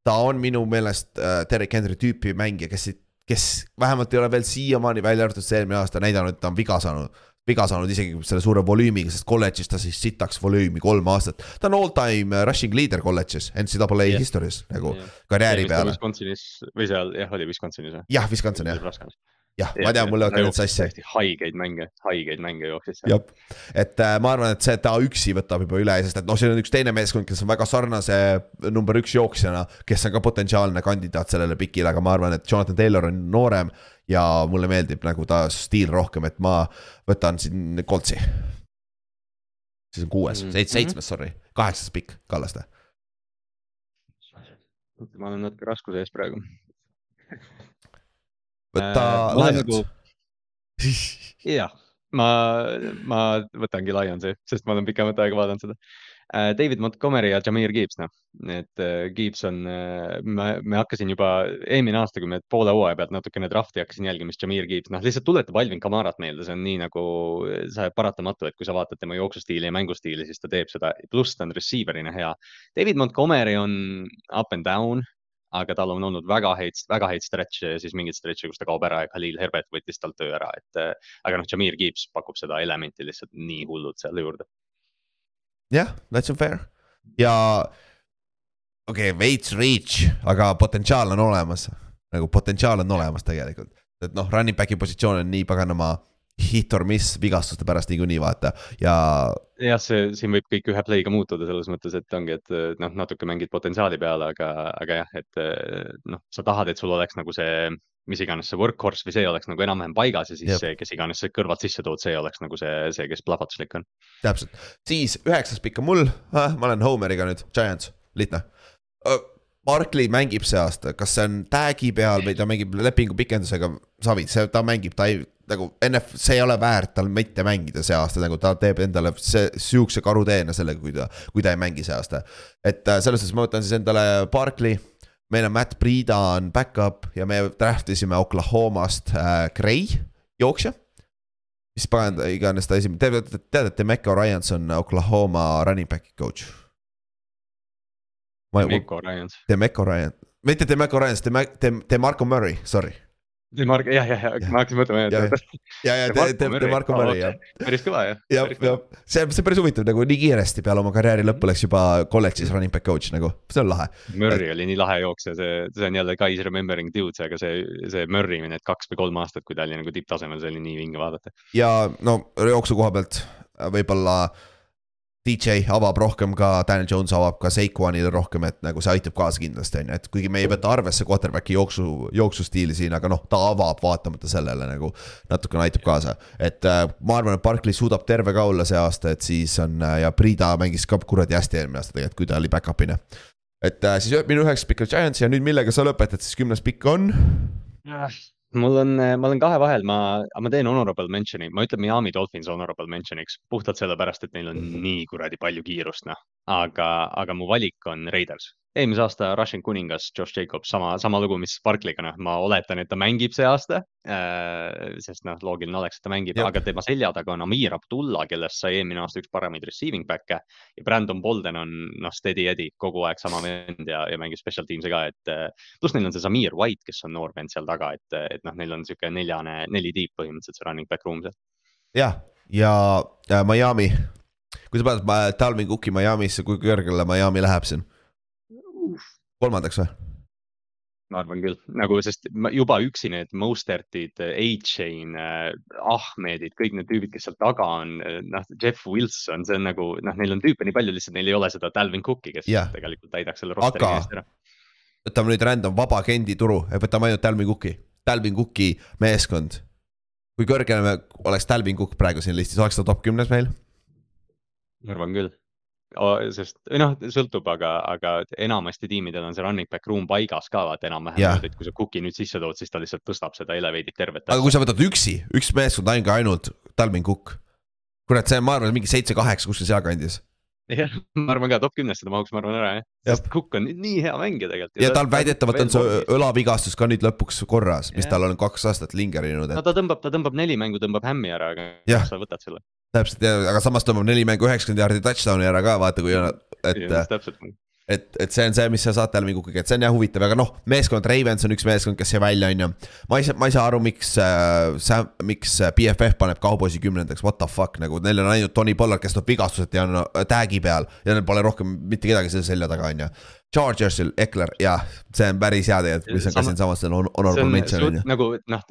ta on minu meelest äh, Derek Henry tüüpi mängija, kes, kes vähemalt ei ole veel siiamaani välja arvatud see eelmine aasta näidanud, et ta on viga saanud viga saanud isegi selle suure volüümiga, sest kolledžis ta siis sitaks volüümi kolm aastat. ta on all time rushing leader kolledžis, NCAA yeah. histories nagu yeah. karjääri peale. Wisconsinis või seal jah, oli Wisconsinis või? jah, Wisconsin jah jah, ma tean, mul lähevad ka need sassi. haigeid mänge, haigeid mänge jooksis seal. et äh, ma arvan, et see, et ta üksi võtab juba üle, sest et noh, siin on üks teine meeskond, kes on väga sarnase number üks jooksjana, kes on ka potentsiaalne kandidaat sellele pikile, aga ma arvan, et Jonathan Taylor on noorem ja mulle meeldib nagu ta stiil rohkem, et ma võtan siin Coltsi. siis on kuues mm, -hmm. seitsmes, seitsmes, sorry, kaheksas pikk, Kallaste. ma olen natuke raskuse ees praegu võta äh, Lions nagu... jah, ma, ma võtangi Lionsi, sest ma olen pikemat aega vaadanud seda äh,. David Montgomery ja Jameer Gibbs, noh, et äh, Gibbs on äh,, me, me hakkasin juba eelmine aasta, kui me poole hooaja pealt natukene drafti hakkasin jälgima, siis Jameer Gibbs, noh, lihtsalt tuletab Alvin Kamarat meelde, see on nii nagu, see paratamatu, et kui sa vaatad tema jooksustiili ja mängustiili, siis ta teeb seda, pluss ta on receiver'ina hea. David Montgomery on up and down aga tal on olnud väga häid, väga häid stretch'e ja siis mingeid stretch'e, kus ta kaob ära ja Khalil Herbert võttis talt töö ära, et äh, aga noh, Jameer Gibbs pakub seda elementi lihtsalt nii hullult seal juurde. jah yeah,, that's fair. Ja okei okay,, veits reach, aga potentsiaal on olemas, nagu potentsiaal on olemas tegelikult, et noh, running back'i positsioon on nii paganama hit or miss vigastuste pärast niikuinii vaata ja. jah, see siin võib kõik ühe play'ga muutuda selles mõttes, et ongi, et noh, natuke mängid potentsiaali peale, aga, aga jah, et noh, sa tahad, et sul oleks nagu see, mis iganes see workhorse või see oleks nagu enam-vähem paigas ja siis Jep. see, kes iganes sa kõrvalt sisse tood, see oleks nagu see, see, kes plahvatuslik on. täpselt, siis üheksas pikk on mul ah,, ma olen Homeriga nüüd, Giants, lihtne Barkley mängib see aasta, kas see on tag'i peal või ta mängib lepingu pikendusega, savi, see, ta mängib, ta ei nagu NF, see ei ole väärt tal mitte mängida see aasta, nagu ta teeb endale see sihukese karuteene sellega, kui ta, kui ta ei mängi see aasta. et äh, selles suhtes ma võtan siis endale Barkley, meil on Matt Priida on back-up ja me draft isime Oklahomast äh, Gray, jooksja. mis pagan iganes ta esimene, te teate, et Demeco Ryans on Oklahoma running back'i coach. Demeco Ryans. Demeco Ryans, mitte Demeco Ryans, Demarco Murray, sorry Mark, jah, jah, jah, ma hakkasin mõtlema. ja, ja, ja te, te Marko Murray jah. päris kõva jah. jah, jah, see, see on päris huvitav nagu nii kiiresti peale oma karjääri lõppu läks juba kolledžis running back coach nagu, see on lahe. Murry oli nii lahe jooksja, see, see on jälle guys remembering dudes, aga see, see Murry need kaks või kolm aastat, kui ta oli nagu tipptasemel, see oli nii vinge vaadata. ja no jooksu koha pealt võib-olla DJ avab rohkem ka, Daniel Jones avab ka Saquonile rohkem, et nagu see aitab kaasa kindlasti, on ju, et kuigi me ei võta arvesse quarterback'i jooksu, jooksustiili siin, aga noh, ta avab vaatamata sellele nagu natukene aitab kaasa. et äh, ma arvan, et Barkley suudab terve ka olla see aasta, et siis on äh, ja Prida mängis ka kuradi hästi eelmine aasta tegelikult, kui ta oli back-up'ina. et äh, siis minu üheksas pikk on Giants ja nüüd millega sa lõpetad, siis kümnes pikk on? Mul on, ma olen kahe vahel, ma, ma teen honorable mention'i, ma ütlen Miami Dolphins honorable mention'iks puhtalt sellepärast, et neil on nii kuradi palju kiirust, noh. aga, aga mu valik on Raiders, eelmise aasta Russian kuningas Josh Jacobs, sama, sama lugu, mis Barkley'ga, noh, ma oletan, et ta mängib see aasta äh,. sest noh, loogiline oleks, et ta mängib, aga tema selja taga on Amir Abdullah, kellest sai eelmine aasta üks paremaid receiving back'e. ja Brandon Bolden on noh, steady Eddie, kogu aeg sama vend ja, ja mängib special teams'e ka, et äh, pluss neil on see Samir White, kes on noor vend seal taga, et, et noh, neil on sihuke neljane, neli tiip põhimõtteliselt see running back room seal. jah, ja, ja Miami, kui sa paned Talvin Cooki Miami'sse, kui kõrgele Miami läheb siin? Kolmandaks või? ma arvan küll, nagu, sest juba üksi need Mostertid, A-Chain, Ahmedid, kõik need tüübid, kes seal taga on, noh, Jeff Wilson, see on nagu, noh, neil on tüüpe nii palju, lihtsalt neil ei ole seda Dalvin Cooki, kes yeah. tegelikult täidaks selle rosteri Aga... eest ära. võtame nüüd random vaba agendi turu ja võtame ainult Dalvin Cooki, Dalvin Cooki meeskond. kui kõrgele oleks Dalvin Cook praegu siin listis, oleks ta top kümnes meil? ma arvan küll sest noh, sõltub, aga, aga enamasti tiimidel on see running back room paigas ka vaata enam-vähem, et kui sa Cooki nüüd sisse tood, siis ta lihtsalt tõstab seda elevate'it tervet. aga kui sa võtad üksi, üks meeskond ainult, ainult Talvin Cook. kurat, see on, ma arvan, mingi seitse-kaheksa kuskil sealkandis. jah, ma arvan ka top kümnesse ta mahuks, ma arvan ära jah, sest Cook on nii hea mängija tegelikult. ja tal väidetavalt on see õlavigastus ka nüüd lõpuks korras, mis ja. tal on kaks aastat lingerinud et.... no ta tõmbab, ta tõmbab neli mängu, tõmbab hämmi ära, aga sa võtad selle täpselt, aga samas tõmbab neli mängu üheksakümmend jaardi touchdown'i ära ka, vaata, kui on, et. et, et see on see, mis sa saad tal mingi, et see on jah huvitav, aga noh, meeskond Ravens on üks meeskond, kes jäi välja, on ju. ma ei saa, ma ei saa aru, miks äh,, miks BFF paneb kauboisi kümnendaks, what the fuck nagu, neil on ainult Tony Pollard, kes tuleb vigastuseta ja on äh, tag'i peal ja neil pole rohkem mitte kedagi selle selja taga, on ju. Chargersil, Eckler, jah, see on päris hea tegelikult, mis on ka siinsamas selle honorable mention on ju. nagu noh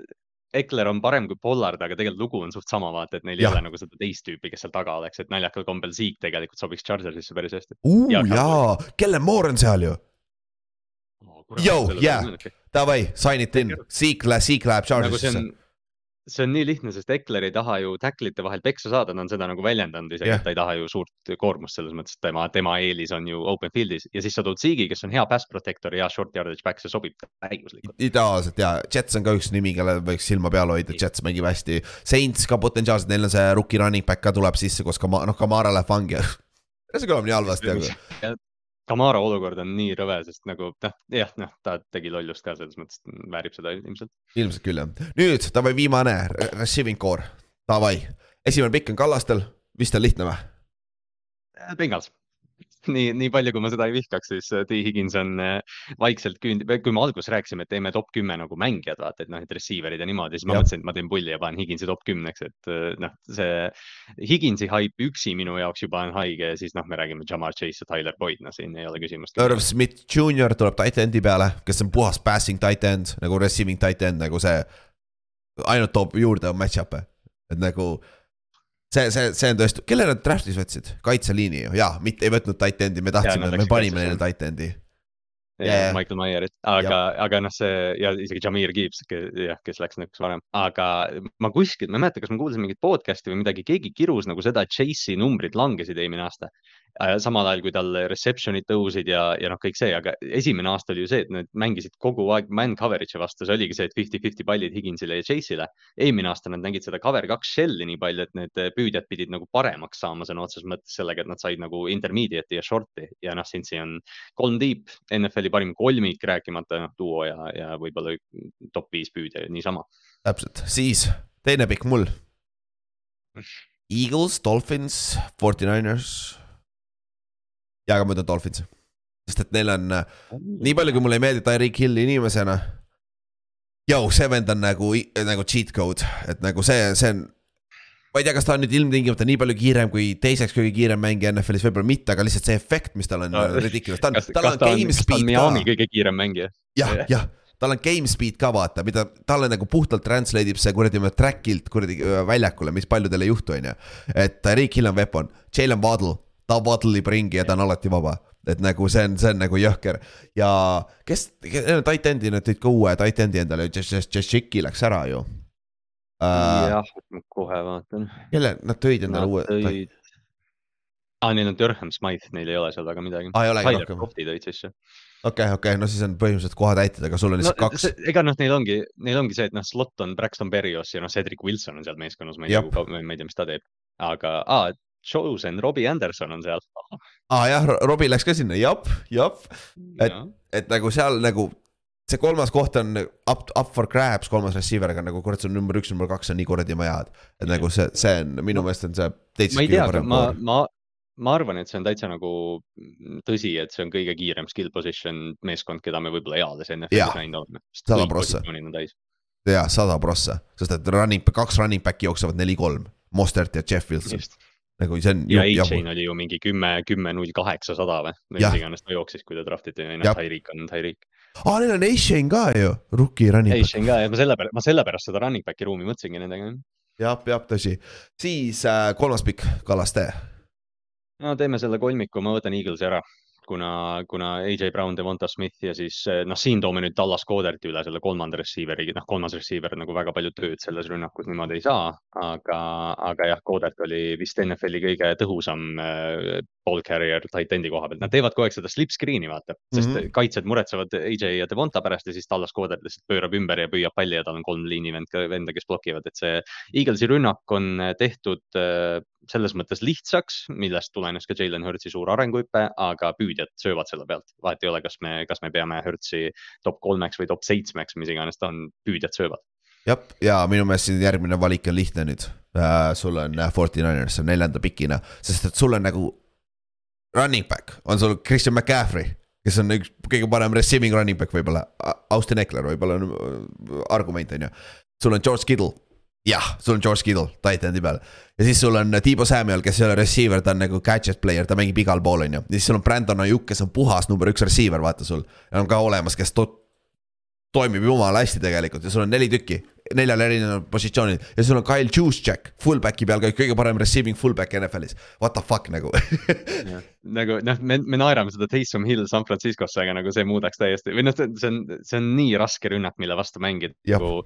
Ekler on parem kui Pollard, aga tegelikult lugu on suht sama, vaata, et neil ja. ei ole nagu seda teist tüüpi, kes seal taga oleks, et naljakal kombel Zeke tegelikult sobiks Chargersisse päris hästi. Uh,. jaa, Kellen Moore on seal ju. Jou, jaa, davai, sign it in, Zeke läheb, Zeke läheb Chargersisse. nagu see on nii lihtne, sest Ekler ei taha ju tacklite vahel peksa saada, ta on seda nagu väljendanud isegi yeah., et ta ei taha ju suurt koormust selles mõttes, et tema, tema eelis on ju open field'is ja siis sa tood Ziggy, kes on hea pass protector ja short yardage back, see sobib täiuslikult. ideaalselt ja Jets on ka üks nimi, kellel võiks silma peal hoida, Jets mängib hästi. Saints ka potentsiaalselt, neil on see rookie running back ka tuleb sisse koos Kama-, noh Kamara läheb vangi see kõlab nii halvasti, aga Kamara olukord on nii rõve, sest nagu noh, jah, noh, ta tegi lollust ka selles mõttes, väärib seda ilmselt. ilmselt küll jah, nüüd davai viimane receiving core, davai, esimene pikk on Kallastel, vist on lihtne või? Bengals nii, nii palju, kui ma seda ei vihkaks, siis äh, T Higins on äh, vaikselt küünd-, kui me alguses rääkisime, et teeme top kümme nagu mängijad, vaata, et noh, et receiver'id ja niimoodi, siis ma ja. mõtlesin, et ma teen pulli ja panen Higinsi top kümneks, et äh, noh, see Higinsi haip üksi minu jaoks juba on haige ja siis noh, me räägime Jamar Chase ja Tyler Boyd, noh, siin ei ole küsimust. Irv Smith Jr tuleb tight end'i peale, kes on puhas passing tight end nagu receiving tight end nagu see ainult toob juurde match-up'e, et nagu see, see, see on tõesti, kelle nad draft'is võtsid, kaitseliini ju, jaa, mitte ei võtnud tight end'i, me tahtsime, me panime neile tight end'i. Yeah. Michael Myerit, aga, aga noh, see ja isegi Jamir Gibbs, jah, kes läks nõks varem, aga ma kuskilt, ma ei mäleta, kas ma kuulsin mingit podcast'i või midagi, keegi kirus nagu seda, et Chase'i numbrid langesid eelmine aasta. Äh, samal ajal kui tal reception'id tõusid ja, ja noh, kõik see, aga esimene aasta oli ju see, et nad mängisid kogu aeg man coverage'i vastu, see oligi see, et fifty-fifty pallid Higginsile ja Chase'ile. eelmine aasta nad nägid seda cover kaks shell'i nii palju, et need püüdjad pidid nagu paremaks saama sõna otseses mõttes sellega, et nad said nagu intermediate'i ja short'i ja noh, Cincy on kolm deep, NFL-i parim kolmik, rääkimata noh, duo ja, ja võib-olla top viis püüdja niisama. täpselt, siis teine pikk mul. Eagles, Dolphins, Forty Niners ja, aga ma ütlen Dolphins. sest et neil on, nii palju, kui mulle ei meeldi Tyreek Hill inimesena. Jou, see vend on nagu, nagu cheat code, et nagu see, see on. ma ei tea, kas ta on nüüd ilmtingimata nii palju kiirem kui teiseks kõige kiirem mängija NFL-is, võib-olla mitte, aga lihtsalt see efekt, mis tal on no, ridiculous, ta on, tal on game speed ka. kõige kiirem mängija. jah, jah tal on game speed ka vaata, mida talle nagu puhtalt translate ib see kuradi track'ilt kuradi väljakule, mis paljudel ei juhtu, on ju. et Rick Hill on weapon, Jalen Waddle ta vadlib ringi ja ta on alati vaba. et nagu see on, see on nagu jõhker ja kes, tight end'i nad tõid ka uue tight end'i endale, Jeshiki läks ära ju uh,. jah, kohe vaatan. kelle, nad tõid endale uue tõid... aa ah,, neil on Durham Smythe, neil ei ole seal väga midagi ah,. Tyler Crofti tõid sisse okei okay,, okei okay., no siis on põhimõtteliselt kohatäitjad, aga sul on lihtsalt no, kaks. ega noh, neil ongi, neil ongi see, et noh, slot on Braxton Berrios ja noh, Cedric Wilson on seal meeskonnas, ma ei tea, ma ei tea, mis ta teeb. aga, aa, chosen, Robbie Anderson on seal. aa ah, jah, Robbie läks ka sinna, jap, jap, Et- et nagu seal nagu see kolmas koht on up, up for grabs, kolmas receiver, aga nagu kurat, see on number üks, number kaks on nii kuradi majad. et nagu see, see on minu meelest on see ma ei tea, ma, ma, ma arvan, et see on täitsa nagu tõsi, et see on kõige kiirem skill position meeskond, keda me võib-olla eales NFL-is näinud oleme. sada prossa. jaa, sada prossa, sest et running, kaks running back'i jooksevad neli-kolm. Mostert ja Jeff Wilson, just, nagu see on. ja A-Chain oli ju mingi kümme, kümme, null kaheksasada või, mis iganes ta jooksis, kui ta draftiti, Jah. noh, Tyreek on Tyreek. aa, neil on A-Shane ka ju, rookie running back. A-Chain ka ja ma sellepärast, ma sellepärast seda running back'i ruumi mõtlesingi nendega. jah, jah, tõsi. siis äh, kolmas pikk, Kallaste. no teeme selle kolmiku, ma võtan Eaglesi ära, kuna, kuna AJ Brown, Devonta Smith ja siis noh, siin toome nüüd Dallas Coderti üle selle kolmanda receiver'i, noh, kolmas receiver nagu väga palju tööd selles rünnakus niimoodi ei saa, aga, aga jah, Codert oli vist NFL-i kõige tõhusam äh, ball carrier tight end'i koha pealt, nad teevad kogu aeg seda slip screen'i vaata, sest mm. -hmm. kaitsjad muretsevad AJ ja Devonta pärast ja siis Dallas Codert lihtsalt pöörab ümber ja püüab palli ja tal on kolm liinivend, venda, kes blokivad, et see Eaglesi rünnak on äh, tehtud selles mõttes lihtsaks, millest tulenes ka Jalen Hurtsi suur arenguhüpe, aga püüdjad söövad selle pealt. vahet ei ole, kas me, kas me peame Hurtsi top kolmeks või top seitsmeks, mis iganes ta on, püüdjad söövad. jah, ja minu meelest siin järgmine valik on lihtne nüüd äh,. sul on äh, Forty Niners neljanda pikina, sest et sul on nagu running back on sul Christian McCaffrey, kes on üks kõige parem receiving running back võib-olla, Austin Eckler võib-olla on äh, argument on ju. sul on George Kittle, jah, sul on George Kittle titan'i peal ja siis sul on Tiibo Samuel, kes ei ole receiver, ta on nagu gadget player, ta mängib igal pool, on ju. ja siis sul on Brandon Ajuk, kes on puhas number üks receiver, vaata sul. on ka olemas, kes to- toimib jumala hästi tegelikult ja sul on neli tükki, neljal erineval positsioonil ja sul on Kyle Juszczyk, fullback'i peal ka kõige parem receiving fullback NFL-is. What the fuck nagu nagu noh, me, me naerame seda Taysom Hill San Franciscosse, aga nagu see muudaks täiesti või noh, see on, see on nii raske rünnak, mille vastu mängida. Nagu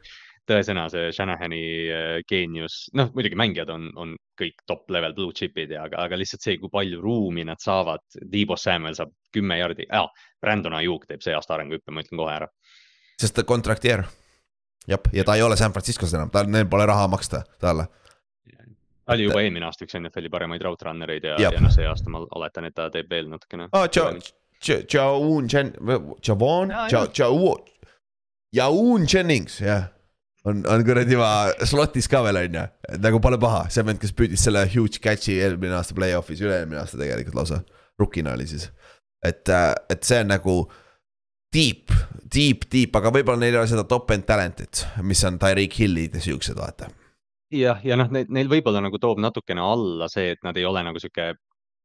tõesõna see Shanahani äh, geenius, noh muidugi mängijad on, on kõik top level blue chip'id ja, aga, aga lihtsalt see, kui palju ruumi nad saavad. Debo Samuel saab kümme jardi ah,, Brandon Ajuk teeb see aasta arenguhüppe, ma ütlen kohe ära. sest ta kontrakteer. jah, ja ta ei ole San Franciscos enam, tal, neil pole raha maksta talle. ta oli juba eelmine aasta üks NFL-i paremaid route runner eid ja, ja noh, see aasta ma oletan, et ta teeb veel natukene. aa, Jaun Jen-, Javon Jaun Jennings, jah. on, on kuradi ma slot'is ka veel on ju, nagu pole paha, see vend, kes püüdis selle huge catch'i eelmine aasta play-off'is, üle-eelmine aasta tegelikult lausa. Rookina oli siis, et, et see on nagu deep, deep, deep, aga võib-olla neil ei ole seda top-end talent'it, mis on Tyreek Hillid ja siuksed, vaata. jah, ja noh, neil võib-olla nagu toob natukene alla see, et nad ei ole nagu sihuke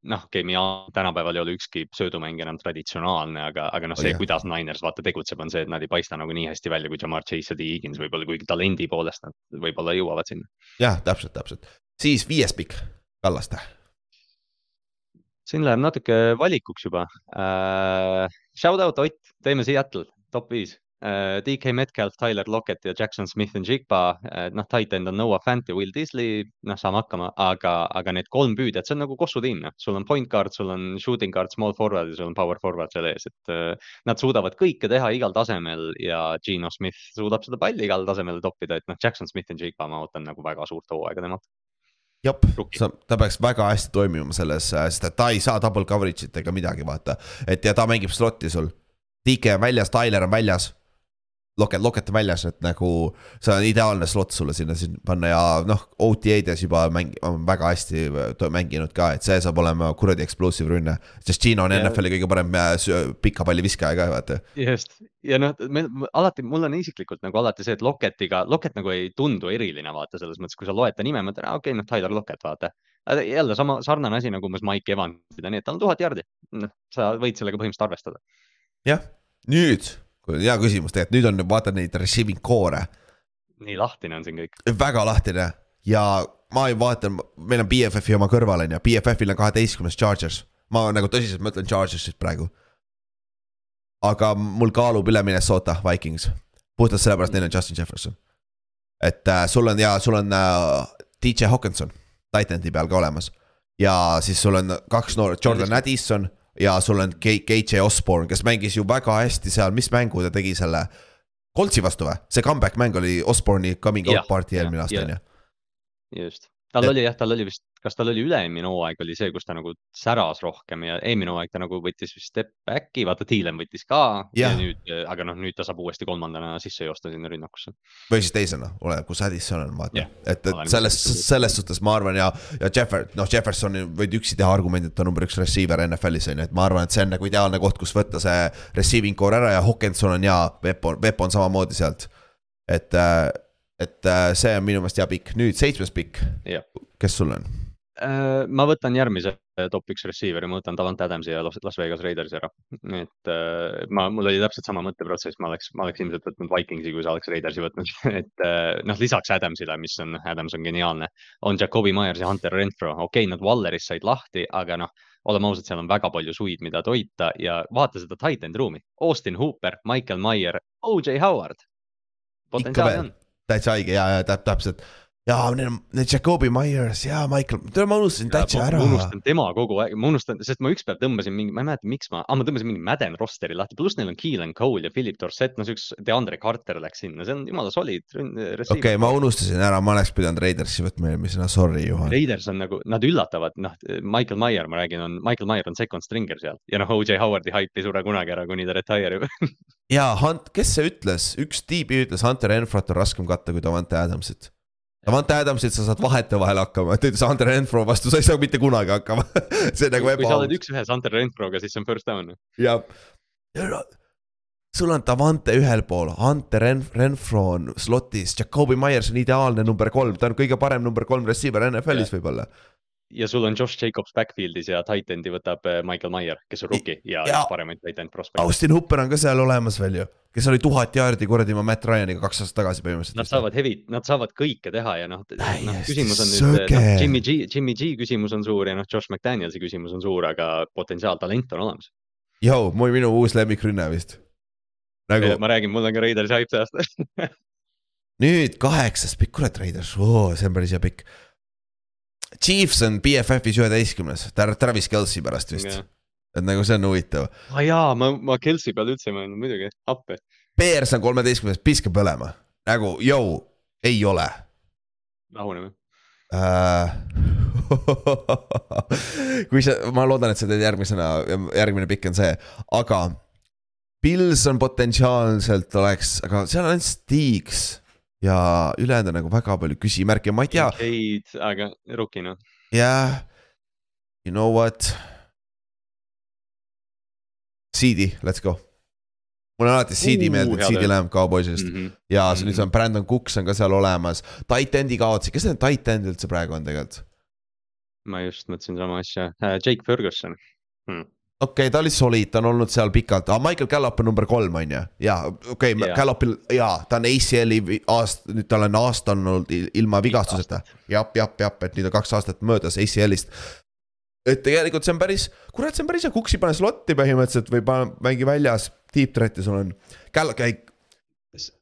noh, okei okay,, tänapäeval ei ole ükski söödumäng enam traditsionaalne, aga, aga noh, Oh see jah., kuidas Niners vaata tegutseb, on see, et nad ei paista nagu nii hästi välja kui Jamar Chase ja T Higgins võib-olla, kuigi talendi poolest nad võib-olla jõuavad sinna. jah, täpselt, täpselt. siis viies pikk, Kallaste. siin läheb natuke valikuks juba uh,. Shout out Ott, teeme Seattle, top viis. DK Metcalf, Tyler Lockett ja Jackson Smith and Jigba uh,, noh, tight end on Noah Fant ja Will Disley, noh, saame hakkama, aga, aga need kolm püüdjat, see on nagu Kossu tiim, noh, sul on point guard, sul on shooting guard, small forward ja sul on power forward seal ees, et uh, nad suudavad kõike teha igal tasemel ja Gino Smith suudab seda palli igal tasemel toppida, et noh, Jackson Smith and Jigba, ma ootan nagu väga suurt hooaega temalt. jep ta peaks väga hästi toimima selles, sest et ta ei saa double coverage'it ega midagi, vaata. et ja ta mängib slot'i sul. DK on väljas, Tyler on väljas. Loket, Loket on väljas, et nagu see on ideaalne slot sulle sinna siin panna ja noh, OTA-des juba mäng-, on väga hästi mänginud ka, et see saab olema kuradi explosive rünne. sest Gino on Ja- NFL-i kõige parem äh, pika palli viskaja ka, vaata. just ja noh, alati, mul on isiklikult nagu alati see, et Locketiga, Lockett nagu ei tundu eriline, vaata selles mõttes, kui sa loed ta nime, mõtled, okei okay,, noh, Tyler Lockett, vaata. jälle sama sarnane asi nagu umbes Mike Evansida, nii et tal on tuhat jardi. noh, sa võid sellega põhimõtteliselt arvestada. jah, nüüd, hea küsimus tegelikult, nüüd on, vaata neid receiving core'e nii lahtine on siin kõik. väga lahtine ja ma ei vaata, meil on BFF-i oma kõrval on ju, BFF-il on kaheteistkümnes Chargers. ma nagu tõsiselt mõtlen Chargersit praegu. aga mul kaalub üle Minnesota Vikings, puhtalt sellepärast, neil on Justin Jefferson. et äh, sul on ja sul on äh, DJ Hawkinson Titan'i peal ka olemas ja siis sul on kaks noort, Jordan Addison ja sul on K- KJ Osborne, kes mängis ju väga hästi seal, mis mängu ta tegi selle. Coltsi vastu või, see comeback mäng oli Osborne'i coming out party eelmine aasta on ju. just, tal Et- oli jah, tal oli vist, kas tal oli üle-eelmine hooaeg oli see, kus ta nagu säras rohkem ja eelmine hooaeg ta nagu võttis vist step back'i, vaata Thielen võttis ka ja, ja nüüd, aga noh, nüüd ta saab uuesti kolmandana sisse joosta sinna rünnakusse. või siis teisena, oleneb, kus Addison on, vaata Jah, et, et selles, selles suhtes ma arvan ja, ja Jeffer, noh, Jeffersoni võid üksi teha argumendi, et ta on number üks receiver NFL-is on ju, et ma arvan, et see on nagu ideaalne koht, kus võtta see receiving core ära ja Hawkinson on hea, Vepo, Vepo on samamoodi sealt. et, et äh, see on minu meelest hea pikk, nüüd seitsmes pikk kes sul on? Äh, ma võtan järgmise top üks receiver'i, ma võtan Davant Adamsi ja Las Vegas Raidersi ära. et äh, ma, mul oli täpselt sama mõtteprotsess, ma oleks, ma oleks ilmselt võtnud Vikingsi, kui sa oleks Raidersi võtnud. et noh, lisaks Adamsile, mis on, Adams on geniaalne, on Jakobi Myers ja Hunter Renfro, okei okay,, nad Wallerist said lahti, aga noh, oleme ausad, seal on väga palju suid, mida toita ja vaata seda tight end ruumi. Austin Hooper, Michael Meyer, OJ Howard. potentsiaali on. Täitsa ja, ja täp- täpselt. Ja need on, need Jakobi Myers ja Michael, tead ma unustasin täitsa ära ma. unustan tema kogu aeg, ma unustan, sest ma ükspäev tõmbasin mingi, ma ei mäleta, miks ma ah,, ma tõmbasin mingi Madden roster'i lahti, pluss neil on Keelan Cole ja Philip Dorsett, no siukse DeAndre Carter läks sinna, see on jumala solid. okei okay,, ma unustasin ära, ma oleks pidanud Raidersi võtma eelmisena, sorry Juhan. Raiders on nagu, nad üllatavad, noh, Michael Meyer, ma räägin, on, Michael Meyer on second stringer seal ja noh, OJ Howardi haip ei sure kunagi ära, kuni ta retire ib. ja Hunt, kes see ütles, üks tiibi ütles, Hunter Renfrot on raskem katta kui Davante Adamsit. Davante Adamsit sa saad vahetevahel hakkama, ta ütles Hunter Renfro vastu, sa ei saa mitte kunagi hakkama. see on nagu kui sa oled ebaaus. üks-ühes Hunter Renfroga, siis see on first down. ja, ja sul on Davante ühel pool, Hunter Renf-, Renfro on slotis, Jakobi Myers on ideaalne number kolm, ta on kõige parem number kolm receiver NFL-is võib-olla. Ja sul on Josh Jacobs backfield'is ja tight end'i võtab eh, Michael Meyer, kes on rookie ja, Ja- paremaid tight end prospect. Austin Hooper on ka seal olemas veel ju, kes oli tuhat jaardi kuradi oma Matt Ryaniga kaks aastat tagasi põhimõtteliselt. Nad saavad heavy, nad saavad kõike teha ja noh, noh küsimus on nüüd noh,, Jimmy G, Jimmy G küsimus on suur ja noh, Josh McDanielsi küsimus on suur, aga potentsiaal, talent on olemas. Mul minu uus lemmikrünne vist. nagu ma räägin, mul on ka Raidersi hype see aasta. nüüd kaheksas pikk, kurat Raiders see on päris hea pikk. Chiefs on BFF-is üheteistkümnes, Travis Kelci pärast vist, et nagu see on huvitav. aa Ah, jaa, ma, ma Kelsey peale üldse ei mõelnud, muidugi, appi. Bears on kolmeteistkümnes, piska põlema, nagu jõu, ei ole rahuneme. äh. kui sa, ma loodan, et sa teed järgmisena, järgmine pikk on see, aga Pils on potentsiaalselt oleks, aga seal on Stigs ja ülejäänud on nagu väga palju küsimärke ma ei tea, Kincaid, aga rookie noh. jah, you know what. CD, let's go. mulle on alati CD Uu, meeldib, hea CD läheb Cowboysist Mhm. ja Mhm. nüüd on Brandon Cooks on ka seal olemas, tight-end'i kaotasid, kes need tight-end üldse praegu on tegelikult? ma just mõtlesin sama asja, Jake Ferguson. Okei okay,, ta oli solid, ta on olnud seal pikalt ah,, Michael Gallup on number kolm on ju, ja okei okay, Jaa. Gallupil ja ta on ACL-i aast-, nüüd tal on aasta olnud il- ilma vigastuseta. jah, jah, jah, et nüüd on kaks aastat möödas ACL-ist. et tegelikult see on päris, kurat, see on päris hea, Cooksi pane slotti põhimõtteliselt või pane, mängi väljas, deep threat'i sul on. Gall-, käi,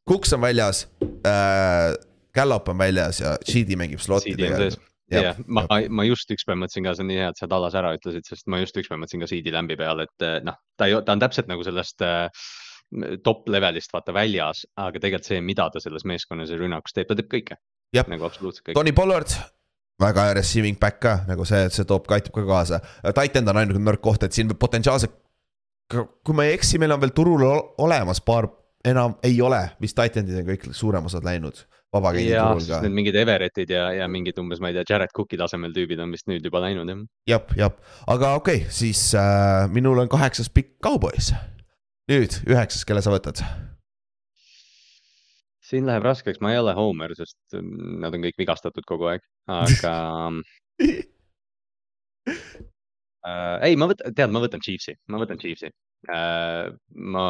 Cooks on väljas äh,, Gallup on väljas ja CD mängib slotti sees. Jah, ma ma just ükspäev mõtlesin ka, see on nii hea, et sa Tallas ära ütlesid, sest ma just ükspäev mõtlesin ka CD lämbi peale, et eh, noh, ta ei, ta on täpselt nagu sellest äh, top levelist vaata väljas, aga tegelikult see, mida ta selles meeskonnas ja rünnakus teeb, ta teeb kõike nagu absoluutselt kõike. Tony Pollard, väga hea receiving back ka nagu see, et see toob, aitab ka kaasa. Titan on ainuke nõrk koht, et siin potentsiaalselt. kui ma ei eksi, meil on veel turul ol- olemas paar, enam ei ole vist Titanid on kõik suurem osad läinud. jah, turul sest need, mingid Everettid ja, ja mingid umbes, ma ei tea, Jared Cooki tasemel tüübid on vist nüüd juba läinud jah. jep, jep, aga okei okay,, siis äh, minul on kaheksas pikk Cowboys. nüüd üheksas, kelle sa võtad? siin läheb raskeks, ma ei ole Homer, sest mm, nad on kõik vigastatud kogu aeg, aga äh, ei, ma võtan, tead, ma võtan Chiefsi, ma võtan Chiefsi äh,. ma,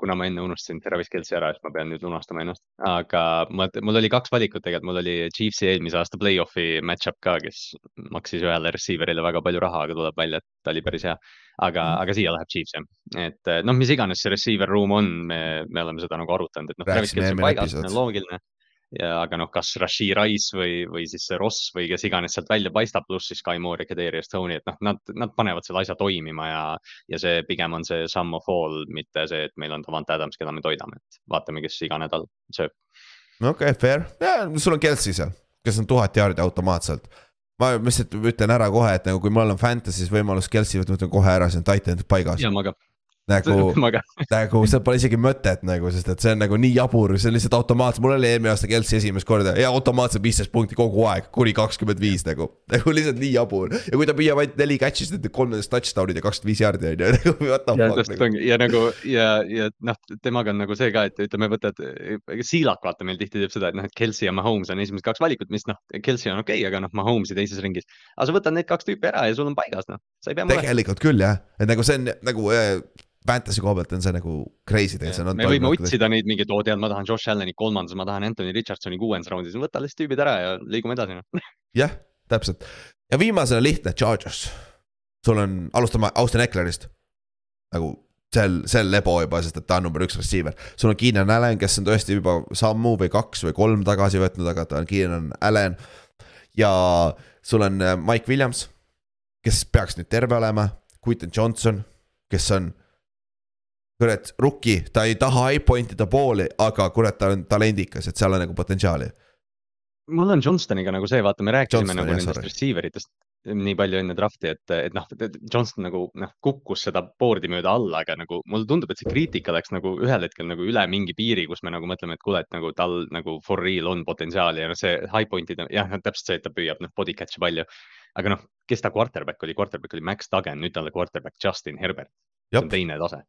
kuna ma enne unustasin Travis Kelci ära, siis ma pean nüüd lunastama ennast, aga ma, mul oli kaks valikut tegelikult, mul oli Chiefsi eelmise aasta play-off'i match-up ka, kes maksis ühele receiver'ile väga palju raha, aga tuleb välja, et ta oli päris hea. aga mm., aga siia läheb Chiefs jah, et noh, mis iganes see receiver room on, me, me oleme seda nagu arutanud, et noh, Travis Kelci on paigas, see on loogiline ja aga noh, kas Rashi Rice või, või siis see Ross või kes iganes sealt välja paistab, pluss siis Sky Moore ja Kadri Stone, et noh, nad, nad panevad selle asja toimima ja, ja see pigem on see sum of all, mitte see, et meil on Davant Adams, keda me toidame, et vaatame, kes iga nädal sööb. okei okay,, fair, sul on Kelsey seal, kes on tuhat jaardi automaatselt ma lihtsalt ütlen ära kohe, et nagu kui mul on Fantasy's võimalus Kelsey võtta, ma ütlen kohe ära, see on titan paigas. ja ma ka nagu, nagu seal pole isegi mõtet nagu, sest et see on nagu nii jabur, see on lihtsalt automaatselt, mul oli eelmine aasta Kelsi esimest korda ja automaatselt viisteist punkti kogu aeg, kuni kakskümmend viis nagu. nagu lihtsalt nii jabur ja kui ta püüab ainult neli catch'i, siis teeb kolmteist touchdown'id ja kakskümmend viis jaardi on ju, nagu what the fuck. Nagu. ja nagu ja, ja noh, temaga on nagu see ka, et ütleme, võtad, Siilak vaata meil tihti teeb seda, et noh, et Kelsi ja Mahomes on esimesed kaks valikut, mis noh, Kelsi on okei okay,, aga noh, Mahomes'i teises ringis. aga sa võtad need kaks tüüpi ära ja sul on paigas noh, sa ei pea. tegelikult küll jah, et nagu see on nagu äh, Fantasy koha pealt on see nagu crazy tegelikult. me võime otsida neid mingeid, oo tead, ma tahan Josh Allan'i kolmandas, ma tahan Anthony Richardsoni kuuendas raundis, võta lihtsalt tüübid ära ja liigume edasi no. jah, täpselt ja viimasena lihtne, Chargers. sul on, alustame Austin Ecklerist. nagu sel, sel lebo juba, sest et ta on number üks receiver. sul on Keenan Allan, kes on tõesti juba sammu või kaks või kolm tagasi võtnud, aga ta on Keenan Allan. ja sul on äh, Mike Williams, kes peaks nüüd terve olema, Quinton Johnson, kes on kurat, rookie, ta ei taha high point ida pooli, aga kurat, ta on talendikas, et seal on nagu potentsiaali. mul on Johnstoniga nagu see, vaata, me rääkisime Johnston, nagu jah, nendest receiver itest nii palju enne draft'i, et, et noh, Johnston nagu noh, kukkus seda board'i mööda alla, aga nagu mulle tundub, et see kriitika läks nagu ühel hetkel nagu üle mingi piiri, kus me nagu mõtleme, et kuule, et nagu tal nagu for real on potentsiaali ja noh, see high point'id on jah, täpselt see, et ta püüab noh, body catch'i palju. aga noh, kes ta quarterback oli, quarterback oli Max Duggan, nüüd ta on quarterback Justin Herbert. see on teine tase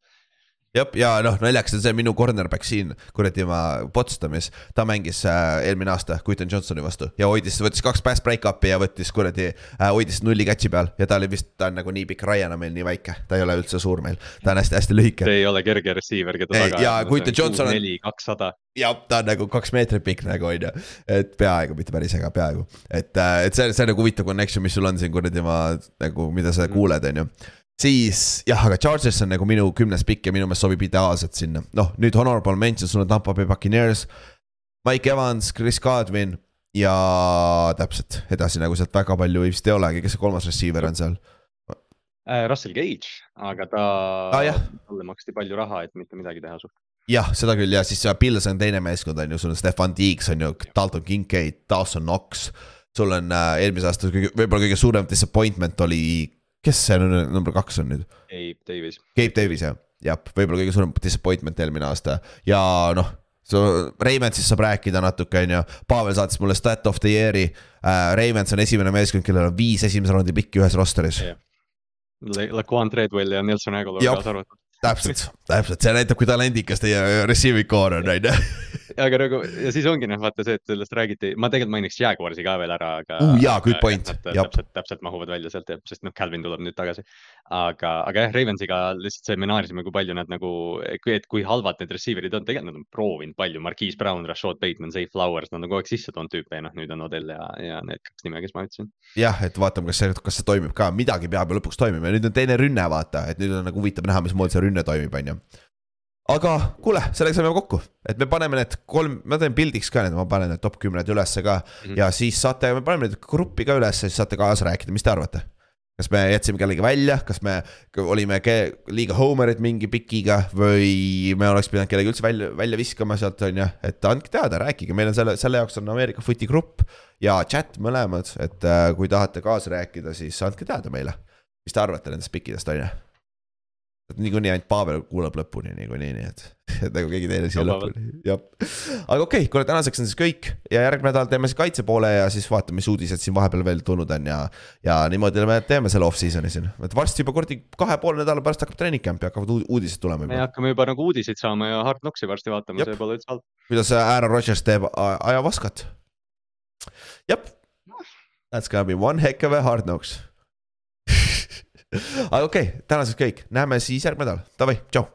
jah, ja noh, naljakas on see minu cornerback siin kuradi ma Potsdamis, ta mängis äh, eelmine aasta Quinton Johnsoni vastu ja hoidis, võttis kaks pass break-up'i ja võttis kuradi äh,, hoidis nulli catch'i peal ja ta oli vist, ta on nagu nii pikk, Ryan on meil nii väike, ta ei ole üldse suur meil, ta on hästi-hästi lühike. see ei ole kerge receiver, keda taga. ja Quinton Johnson on. neli, kakssada. jah, ta on nagu kaks meetrit pikk nagu on ju, et peaaegu, mitte päris, aga peaaegu, et, äh, et see, see on nagu huvitav connection, mis sul on siin kuradi ma nagu, mida sa mm. kuuled, on ju siis jah, aga Chargers on nagu minu kümnes pikk ja minu meelest sobib ideaalselt sinna, noh nüüd honorable mention, sul on Tampa Bay Buccaneers. Mike Evans, Chris Godwin ja täpselt edasi nagu sealt väga palju vist ei olegi, kes see kolmas receiver on seal? Äh, Russell Gage, aga ta ah,, talle maksti palju raha, et mitte midagi teha suht jah, seda küll ja siis Pils on teine meeskond on ju, sul on Stefan Diggs on ju, Dalton Kincaid, Dawson Knox. sul on äh, eelmise aasta kõige, võib-olla kõige suurem disappointment oli kes see number kaks on nüüd? Gabe Davis. Gabe Davis jah, jah, võib-olla kõige suurem disappointment eelmine aasta ja noh so Ravensist saab rääkida natuke, on ju, Pavel saatis mulle stat of the year'i uh,. Ravens on esimene meeskond, kellel on viis esimese raundi pikki ühes roster'is yeah.. Laquan Treadwell ja Nelson Aguilar kaasa arvatud. täpselt, täpselt, see näitab, kui talendikas teie receiving core on, on ju aga nagu ja siis ongi noh, vaata see, et sellest räägiti, ma tegelikult mainiks Jaguarsi ka veel ära, aga uh,. jaa, good point. täpselt, täpselt mahuvad välja sealt jah, sest noh, Calvin tuleb nüüd tagasi. aga, aga jah, Ravensiga lihtsalt see, me naersime, kui palju nad nagu, et kui halvad need receiver'id on, tegelikult nad on proovinud palju, Marquise Brown, Rashad Bateman, Zay Flowers, nad on kogu aeg sisse toonud tüüpe ja noh, nüüd on Odell ja, ja need kaks nime, kes ma ütlesin. jah, et vaatame, kas see, kas see toimib ka, midagi peab ju lõpuks toimima ja nüüd on teine rünne, vaata, et nüüd on nagu huvitav näha, mismoodi see rünne toimib, on ju aga kuule, sellega saime kokku, et me paneme need kolm, ma teen pildiks ka need, ma panen need top kümned ülesse ka mm. -hmm. ja siis saate, me paneme need gruppi ka ülesse, siis saate kaasa rääkida, mis te arvate? kas me jätsime kellegi välja, kas me olime liiga homerid mingi pikiga või me oleks pidanud kellegi üldse välja, välja viskama sealt, on ju. et andke teada, rääkige, meil on selle, selle jaoks on Ameerika Footi grupp ja chat mõlemad, et äh, kui tahate kaasa rääkida, siis andke teada meile. mis te arvate nendest pikkidest, on ju et niikuinii ainult Pavel kuulab lõpuni niikuinii, nii et, et nagu keegi teine siia lõpuni, jah. aga okei okay,, kuule tänaseks on siis kõik ja järgmine nädal teeme siis kaitse poole ja siis vaatame, mis uudised siin vahepeal veel tulnud on ja. ja niimoodi me teeme selle off-season'i siin, et varsti juba kuradi kahe poole nädala pärast hakkab treening camp ja hakkavad uudised tulema. me hakkame juba nagu uudiseid saama ja Hard Knocksi varsti vaatama, see pole üldse halb. kuidas Aaron Rodgers teeb ajavaskat. jah, that's gonna be one heck of a hard knocks aga okei okay,, tänaseks kõik, näeme siis järgmine nädal, davai, tšau.